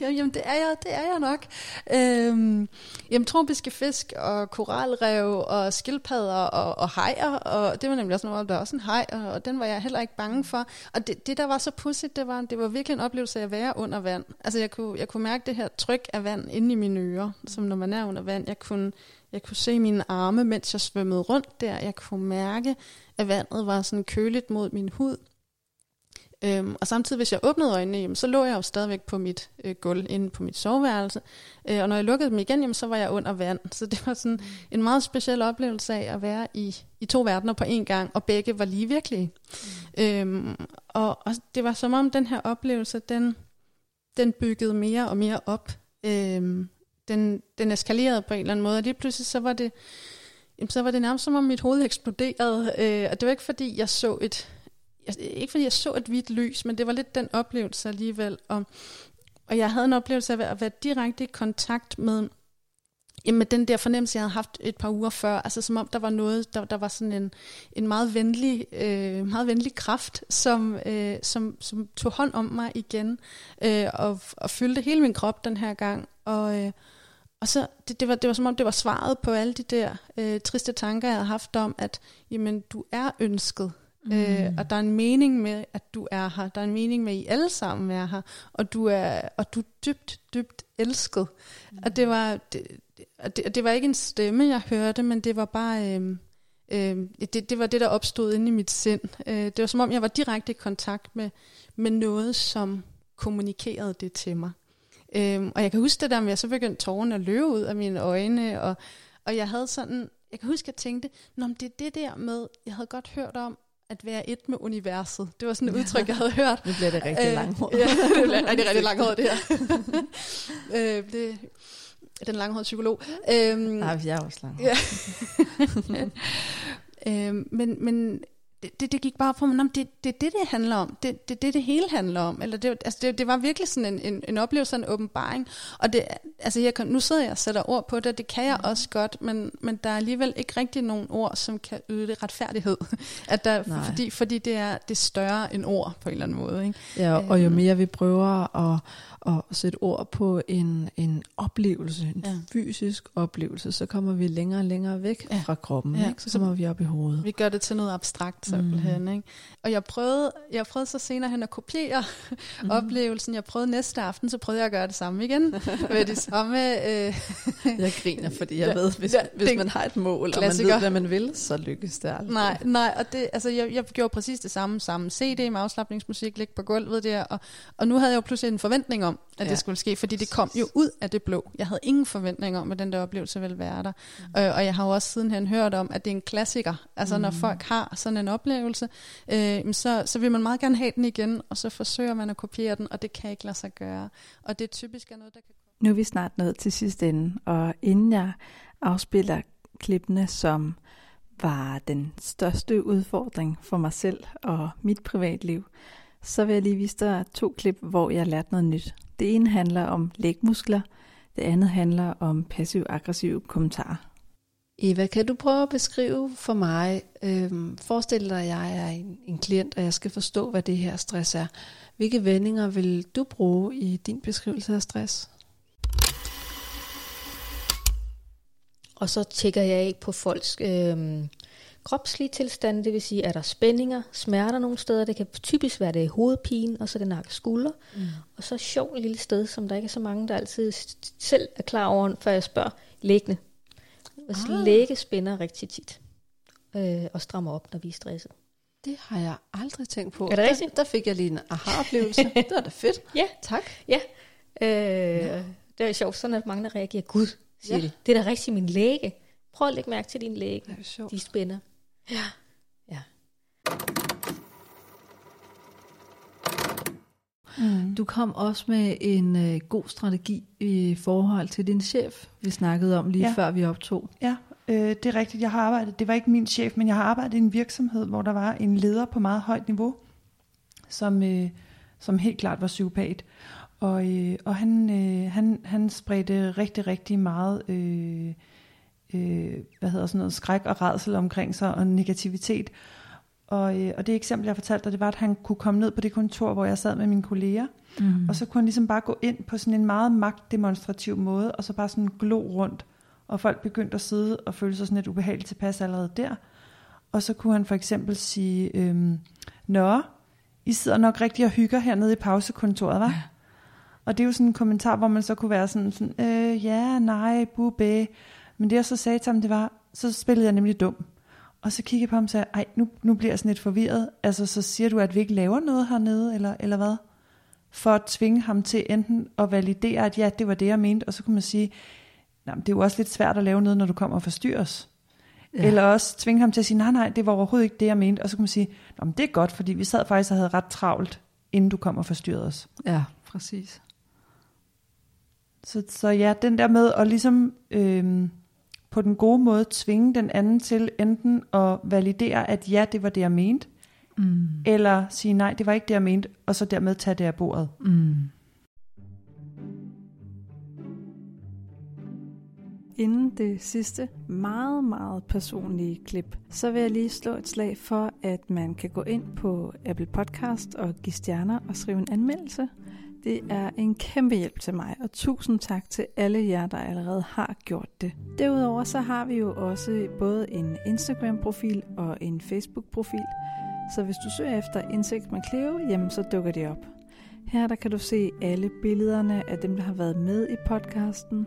ja, jamen det er jeg, det er jeg nok. Øhm, jamen tropiske fisk og koralrev og skildpadder og, og hajer, og det var nemlig også noget, der er også en haj, og, og den var jeg heller ikke bange for. Og det, det der var så pudsigt, det var, det var virkelig en oplevelse af at være under vand. Altså jeg kunne, jeg kunne mærke det her tryk af vand inde i mine ører, som når man er under vand. Jeg kunne, jeg kunne se mine arme, mens jeg svømmede rundt der. Jeg kunne mærke, at vandet var sådan køligt mod min hud. Øhm, og samtidig, hvis jeg åbnede øjnene, jamen, så lå jeg jo stadigvæk på mit øh, gulv inde på mit soveværelse. Øh, og når jeg lukkede dem igen, jamen, så var jeg under vand. Så det var sådan en meget speciel oplevelse af at være i, i to verdener på én gang, og begge var lige virkelige. Mm. Øhm, og, og det var som om den her oplevelse, den, den byggede mere og mere op. Øhm, den, den eskalerede på en eller anden måde, og lige pludselig så var det, jamen, så var det nærmest som om mit hoved eksploderede. Øh, og det var ikke fordi, jeg så et jeg, ikke fordi jeg så et hvidt lys, men det var lidt den oplevelse alligevel. Og, og jeg havde en oplevelse af at være direkte i kontakt med, jamen, med den der fornemmelse, jeg havde haft et par uger før. Altså som om der var noget, der, der var sådan en, en meget, venlig, øh, meget venlig kraft, som, øh, som, som tog hånd om mig igen, øh, og, og fyldte hele min krop den her gang. Og, øh, og så, det, det, var, det var som om, det var svaret på alle de der øh, triste tanker, jeg havde haft om, at jamen, du er ønsket. Mm. Øh, og der er en mening med, at du er her. Der er en mening med, at I alle sammen er her. Og du er, og du er dybt, dybt elsket. Mm. Og det var, det, og det, og det var ikke en stemme, jeg hørte, men det var bare... Øh, øh, det, det var det, der opstod inde i mit sind. Øh, det var som om, jeg var direkte i kontakt med, med noget, som kommunikerede det til mig. Øh, og jeg kan huske det der med, at jeg så begyndte tårerne at løbe ud af mine øjne, og, og jeg havde sådan... Jeg kan huske, at jeg tænkte, Nå, men det er det der med, jeg havde godt hørt om, at være et med universet. Det var sådan et udtryk, jeg havde hørt. Nu bliver det rigtig langhåret. Ja, det bliver rigtig, rigtig langhåret, det her. øh, det, den langhårede psykolog. Øhm, Nej, jeg er også langhåret. Ja. øhm, men, men det, det, det gik bare på mig, det er det, det, det handler om. Det det, det, det hele handler om. Eller det, altså det, det var virkelig sådan en, en, en oplevelse, en åbenbaring. Og det, altså jeg kan, nu sidder jeg og sætter ord på det, det kan jeg også godt, men, men der er alligevel ikke rigtig nogen ord, som kan yde det retfærdighed. At der, fordi, fordi det er, det er større end ord på en eller anden måde. Ikke? Ja, og jo mere vi prøver at, at sætte ord på en, en oplevelse, en ja. fysisk oplevelse, så kommer vi længere og længere væk ja. fra kroppen. Ja. Ikke? Så kommer vi op i hovedet. Vi gør det til noget abstrakt simpelthen. Mm. Ikke? Og jeg prøvede, jeg prøvede så senere hen at kopiere mm. oplevelsen. Jeg prøvede næste aften, så prøvede jeg at gøre det samme igen. med de samme... Øh, jeg griner, fordi jeg ved, hvis, ja, hvis man har et mål, klassiker. og man ved, hvad man vil, så lykkes det aldrig. Nej, nej og det, altså, jeg, jeg gjorde præcis det samme. Samme CD med afslappningsmusik, ligge på gulvet der. Og, og nu havde jeg jo pludselig en forventning om, at ja. det skulle ske, fordi det kom jo ud af det blå. Jeg havde ingen forventning om, at den der oplevelse ville være der. Mm. Øh, og jeg har jo også sidenhen hørt om, at det er en klassiker. Altså mm. når folk har sådan en oplevelse, øh, så, så vil man meget gerne have den igen, og så forsøger man at kopiere den, og det kan ikke lade sig gøre. Og det er typisk er noget, der kan Nu er vi snart nået til sidste ende, og inden jeg afspiller klippene, som var den største udfordring for mig selv og mit privatliv, så vil jeg lige vise dig to klip, hvor jeg har lært noget nyt. Det ene handler om lægmuskler, det andet handler om passiv-aggressive kommentarer. Eva, kan du prøve at beskrive for mig, øhm, forestil dig, at jeg er en, en klient, og jeg skal forstå, hvad det her stress er. Hvilke vendinger vil du bruge i din beskrivelse af stress? Og så tjekker jeg af på folks øhm, kropslige tilstande, det vil sige, er der spændinger, smerter nogle steder, det kan typisk være det hovedpine, og så det nakke skulder. Mm. Og så sjovt lille sted, som der ikke er så mange, der altid selv er klar over, før jeg spørger, læggende. Hvis ah. læge spænder rigtig tit, øh, og strammer op, når vi er stresset. Det har jeg aldrig tænkt på. Er det rigtigt? Der, der fik jeg lige en aha-oplevelse. det var da fedt. Ja. Tak. Ja. Øh, ja. Det er sjovt, sådan at mange der reagerer, gud, siger ja. de. Det er da rigtig min læge. Prøv at lægge mærke til din læge. De spænder. Ja. Ja. Mm. Du kom også med en øh, god strategi i forhold til din chef, vi snakkede om lige ja. før vi optog. Ja, øh, det er rigtigt. Jeg har arbejdet, det var ikke min chef, men jeg har arbejdet i en virksomhed, hvor der var en leder på meget højt niveau, som, øh, som helt klart var psykopat. Og, øh, og han, øh, han, han spredte rigtig, rigtig meget... Øh, øh, hvad hedder sådan noget, skræk og redsel omkring sig, og negativitet. Og, øh, og det eksempel, jeg fortalte dig, det var, at han kunne komme ned på det kontor, hvor jeg sad med mine kolleger, mm. og så kunne han ligesom bare gå ind på sådan en meget magtdemonstrativ måde, og så bare sådan glo rundt, og folk begyndte at sidde og føle sig sådan lidt ubehageligt tilpas allerede der. Og så kunne han for eksempel sige, øhm, Nå, I sidder nok rigtig og hygger hernede i pausekontoret, hva'? Ja. Og det er jo sådan en kommentar, hvor man så kunne være sådan, sådan øh, ja, nej, bubæ. Men det jeg så sagde til ham, det var, så spillede jeg nemlig dum. Og så kiggede jeg på ham og sagde, ej, nu, nu bliver jeg sådan lidt forvirret. Altså, så siger du, at vi ikke laver noget hernede, eller, eller hvad? For at tvinge ham til enten at validere, at ja, det var det, jeg mente, og så kunne man sige, nej, det er jo også lidt svært at lave noget, når du kommer og forstyrres. Ja. Eller også tvinge ham til at sige, nej, nej, det var overhovedet ikke det, jeg mente. Og så kunne man sige, Nå, men det er godt, fordi vi sad faktisk og havde ret travlt, inden du kom og forstyrrede os. Ja, præcis. Så, så ja, den der med at ligesom øh, på den gode måde tvinge den anden til enten at validere, at ja, det var det, jeg mente, mm. eller sige nej, det var ikke det, jeg mente, og så dermed tage det af bordet. Mm. Inden det sidste meget, meget personlige klip, så vil jeg lige slå et slag for, at man kan gå ind på Apple Podcast og give stjerner og skrive en anmeldelse. Det er en kæmpe hjælp til mig, og tusind tak til alle jer, der allerede har gjort det. Derudover så har vi jo også både en Instagram-profil og en Facebook-profil, så hvis du søger efter Insekt med Cleo, jamen så dukker det op. Her der kan du se alle billederne af dem, der har været med i podcasten,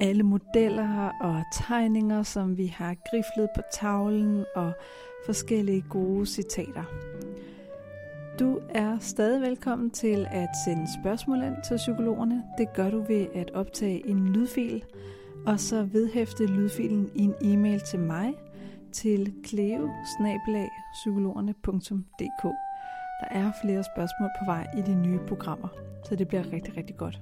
alle modeller og tegninger, som vi har griflet på tavlen, og forskellige gode citater. Du er stadig velkommen til at sende spørgsmål ind til psykologerne. Det gør du ved at optage en lydfil, og så vedhæfte lydfilen i en e-mail til mig. til cleo Der er flere spørgsmål på vej i de nye programmer, så det bliver rigtig, rigtig godt.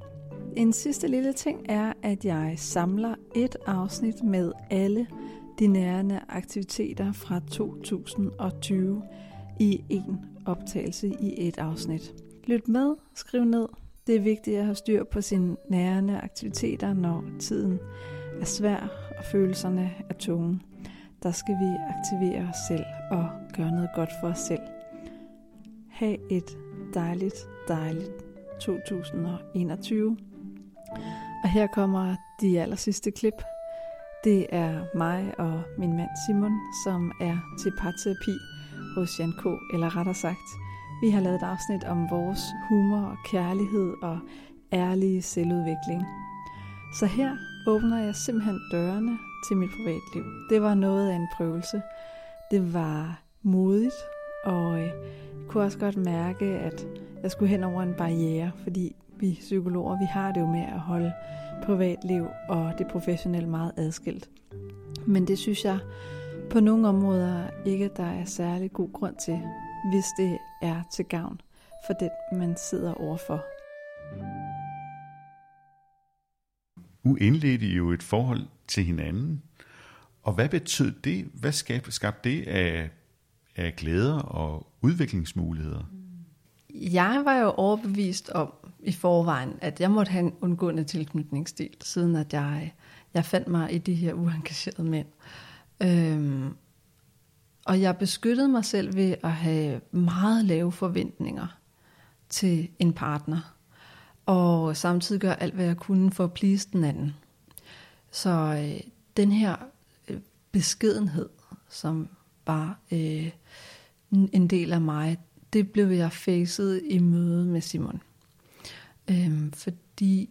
En sidste lille ting er, at jeg samler et afsnit med alle de nærende aktiviteter fra 2020 i en optagelse i et afsnit. Lyt med, skriv ned. Det er vigtigt at have styr på sine nærende aktiviteter, når tiden er svær og følelserne er tunge. Der skal vi aktivere os selv og gøre noget godt for os selv. Ha' et dejligt, dejligt 2021. Og her kommer de aller sidste klip. Det er mig og min mand Simon, som er til parterapi hos Jan K., eller rettere sagt, vi har lavet et afsnit om vores humor og kærlighed og ærlige selvudvikling. Så her åbner jeg simpelthen dørene til mit privatliv. Det var noget af en prøvelse. Det var modigt, og øh, jeg kunne også godt mærke, at jeg skulle hen over en barriere, fordi vi psykologer, vi har det jo med at holde privatliv og det professionelle meget adskilt. Men det synes jeg på nogle områder ikke, der er særlig god grund til, hvis det er til gavn for den, man sidder overfor. Nu indledte I jo et forhold til hinanden, og hvad betød det? Hvad skabte, det af, af glæder og udviklingsmuligheder? Jeg var jo overbevist om i forvejen, at jeg måtte have en undgående tilknytningsstil, siden at jeg, jeg fandt mig i de her uengagerede mænd. Øhm, og jeg beskyttede mig selv ved at have meget lave forventninger til en partner. Og samtidig gøre alt, hvad jeg kunne for at please den anden. Så øh, den her øh, beskedenhed, som var øh, en del af mig, det blev jeg facet i møde med Simon. Øhm, fordi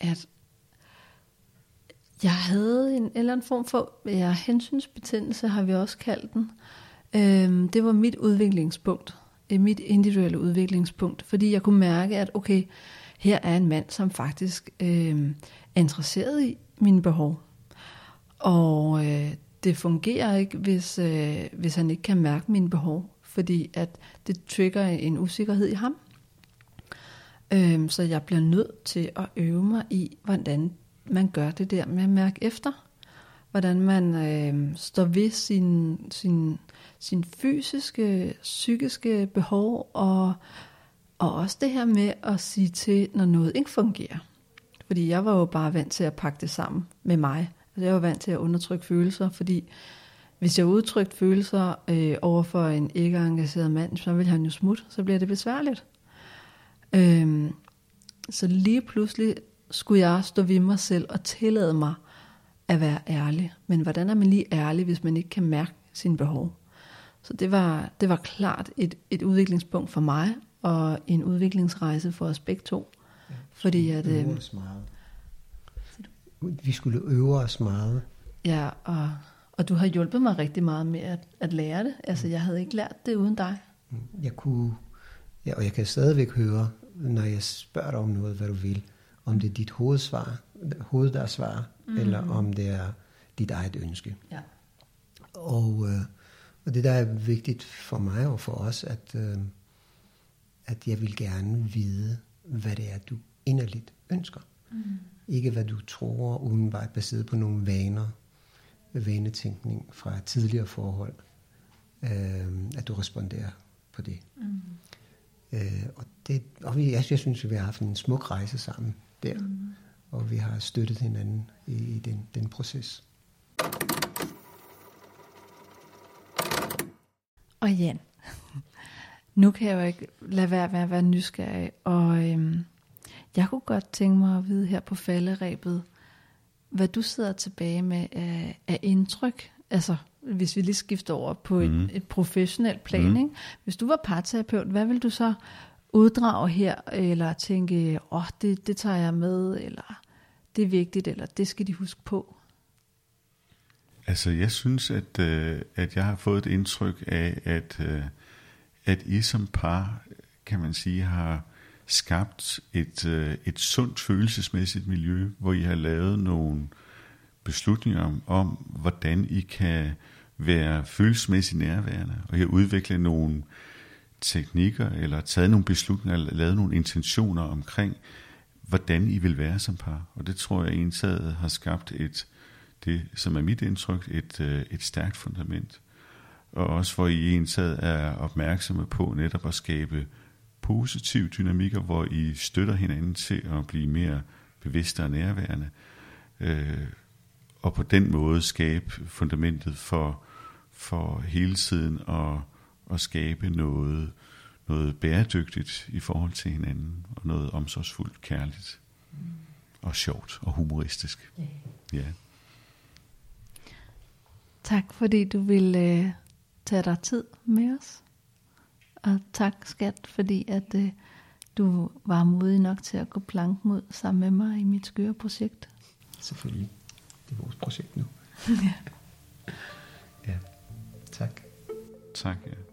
at jeg havde en eller anden form for ja, hensynsbetændelse, har vi også kaldt den. Øhm, det var mit udviklingspunkt, øh, mit individuelle udviklingspunkt, fordi jeg kunne mærke, at okay, her er en mand, som faktisk øhm, er interesseret i mine behov. Og øh, det fungerer ikke, hvis, øh, hvis han ikke kan mærke mine behov, fordi at det trigger en usikkerhed i ham. Øhm, så jeg bliver nødt til at øve mig i, hvordan man gør det der med at mærke efter. Hvordan man øh, står ved sin, sin, sin fysiske, psykiske behov, og, og også det her med at sige til, når noget ikke fungerer. Fordi jeg var jo bare vant til at pakke det sammen med mig. Altså, jeg var vant til at undertrykke følelser, fordi hvis jeg udtrykte følelser øh, over for en ikke engageret mand, så vil han jo smutte, så bliver det besværligt. Øh, så lige pludselig skulle jeg stå ved mig selv og tillade mig at være ærlig. Men hvordan er man lige ærlig, hvis man ikke kan mærke sine behov? Så det var, det var klart et, et udviklingspunkt for mig, og en udviklingsrejse for os begge to. Ja, fordi at... Øve øhm, os meget. Vi skulle øve os meget. Ja, og, og du har hjulpet mig rigtig meget med at, at lære det. Altså, jeg havde ikke lært det uden dig. Jeg kunne, ja, og jeg kan stadigvæk høre, når jeg spørger dig om noget, hvad du vil om det er dit hovedsvar, hoved, der svarer, mm. eller om det er dit eget ønske. Ja. Og, øh, og det der er vigtigt for mig og for os, at, øh, at jeg vil gerne vide, hvad det er, du inderligt ønsker. Mm. Ikke hvad du tror, umiddelbart baseret på nogle vaner, vanetænkning fra tidligere forhold, øh, at du responderer på det. Mm. Øh, og det, og jeg, jeg synes, at vi har haft en smuk rejse sammen der. Mm. Og vi har støttet hinanden i, i den, den proces. Og Jan, nu kan jeg jo ikke lade være med at være nysgerrig, og øhm, jeg kunne godt tænke mig at vide her på falderæbet, hvad du sidder tilbage med af, af indtryk, altså hvis vi lige skifter over på et, mm. et professionelt plan. Mm. Ikke? Hvis du var parterapeut, hvad vil du så uddrag her, eller tænke, åh, oh, det, det tager jeg med, eller det er vigtigt, eller det skal de huske på? Altså, jeg synes, at, øh, at jeg har fået et indtryk af, at, øh, at I som par, kan man sige, har skabt et, øh, et sundt følelsesmæssigt miljø, hvor I har lavet nogle beslutninger om, om hvordan I kan være følelsesmæssigt nærværende. Og I har udviklet nogle teknikker, eller taget nogle beslutninger, eller lavet nogle intentioner omkring, hvordan I vil være som par. Og det tror jeg ensaget har skabt et, det som er mit indtryk, et, øh, et stærkt fundament. Og også hvor I ensaget er opmærksomme på netop at skabe positive dynamikker, hvor I støtter hinanden til at blive mere bevidste og nærværende. Øh, og på den måde skabe fundamentet for, for hele tiden at, at skabe noget, noget bæredygtigt i forhold til hinanden, og noget omsorgsfuldt, kærligt, mm. og sjovt og humoristisk. Yeah. Ja. Tak fordi du ville øh, tage dig tid med os. Og tak skat, fordi at øh, du var modig nok til at gå planken ud sammen med mig i mit skøre projekt. Selvfølgelig. Det er vores projekt nu. ja. ja. Tak. Tak, ja.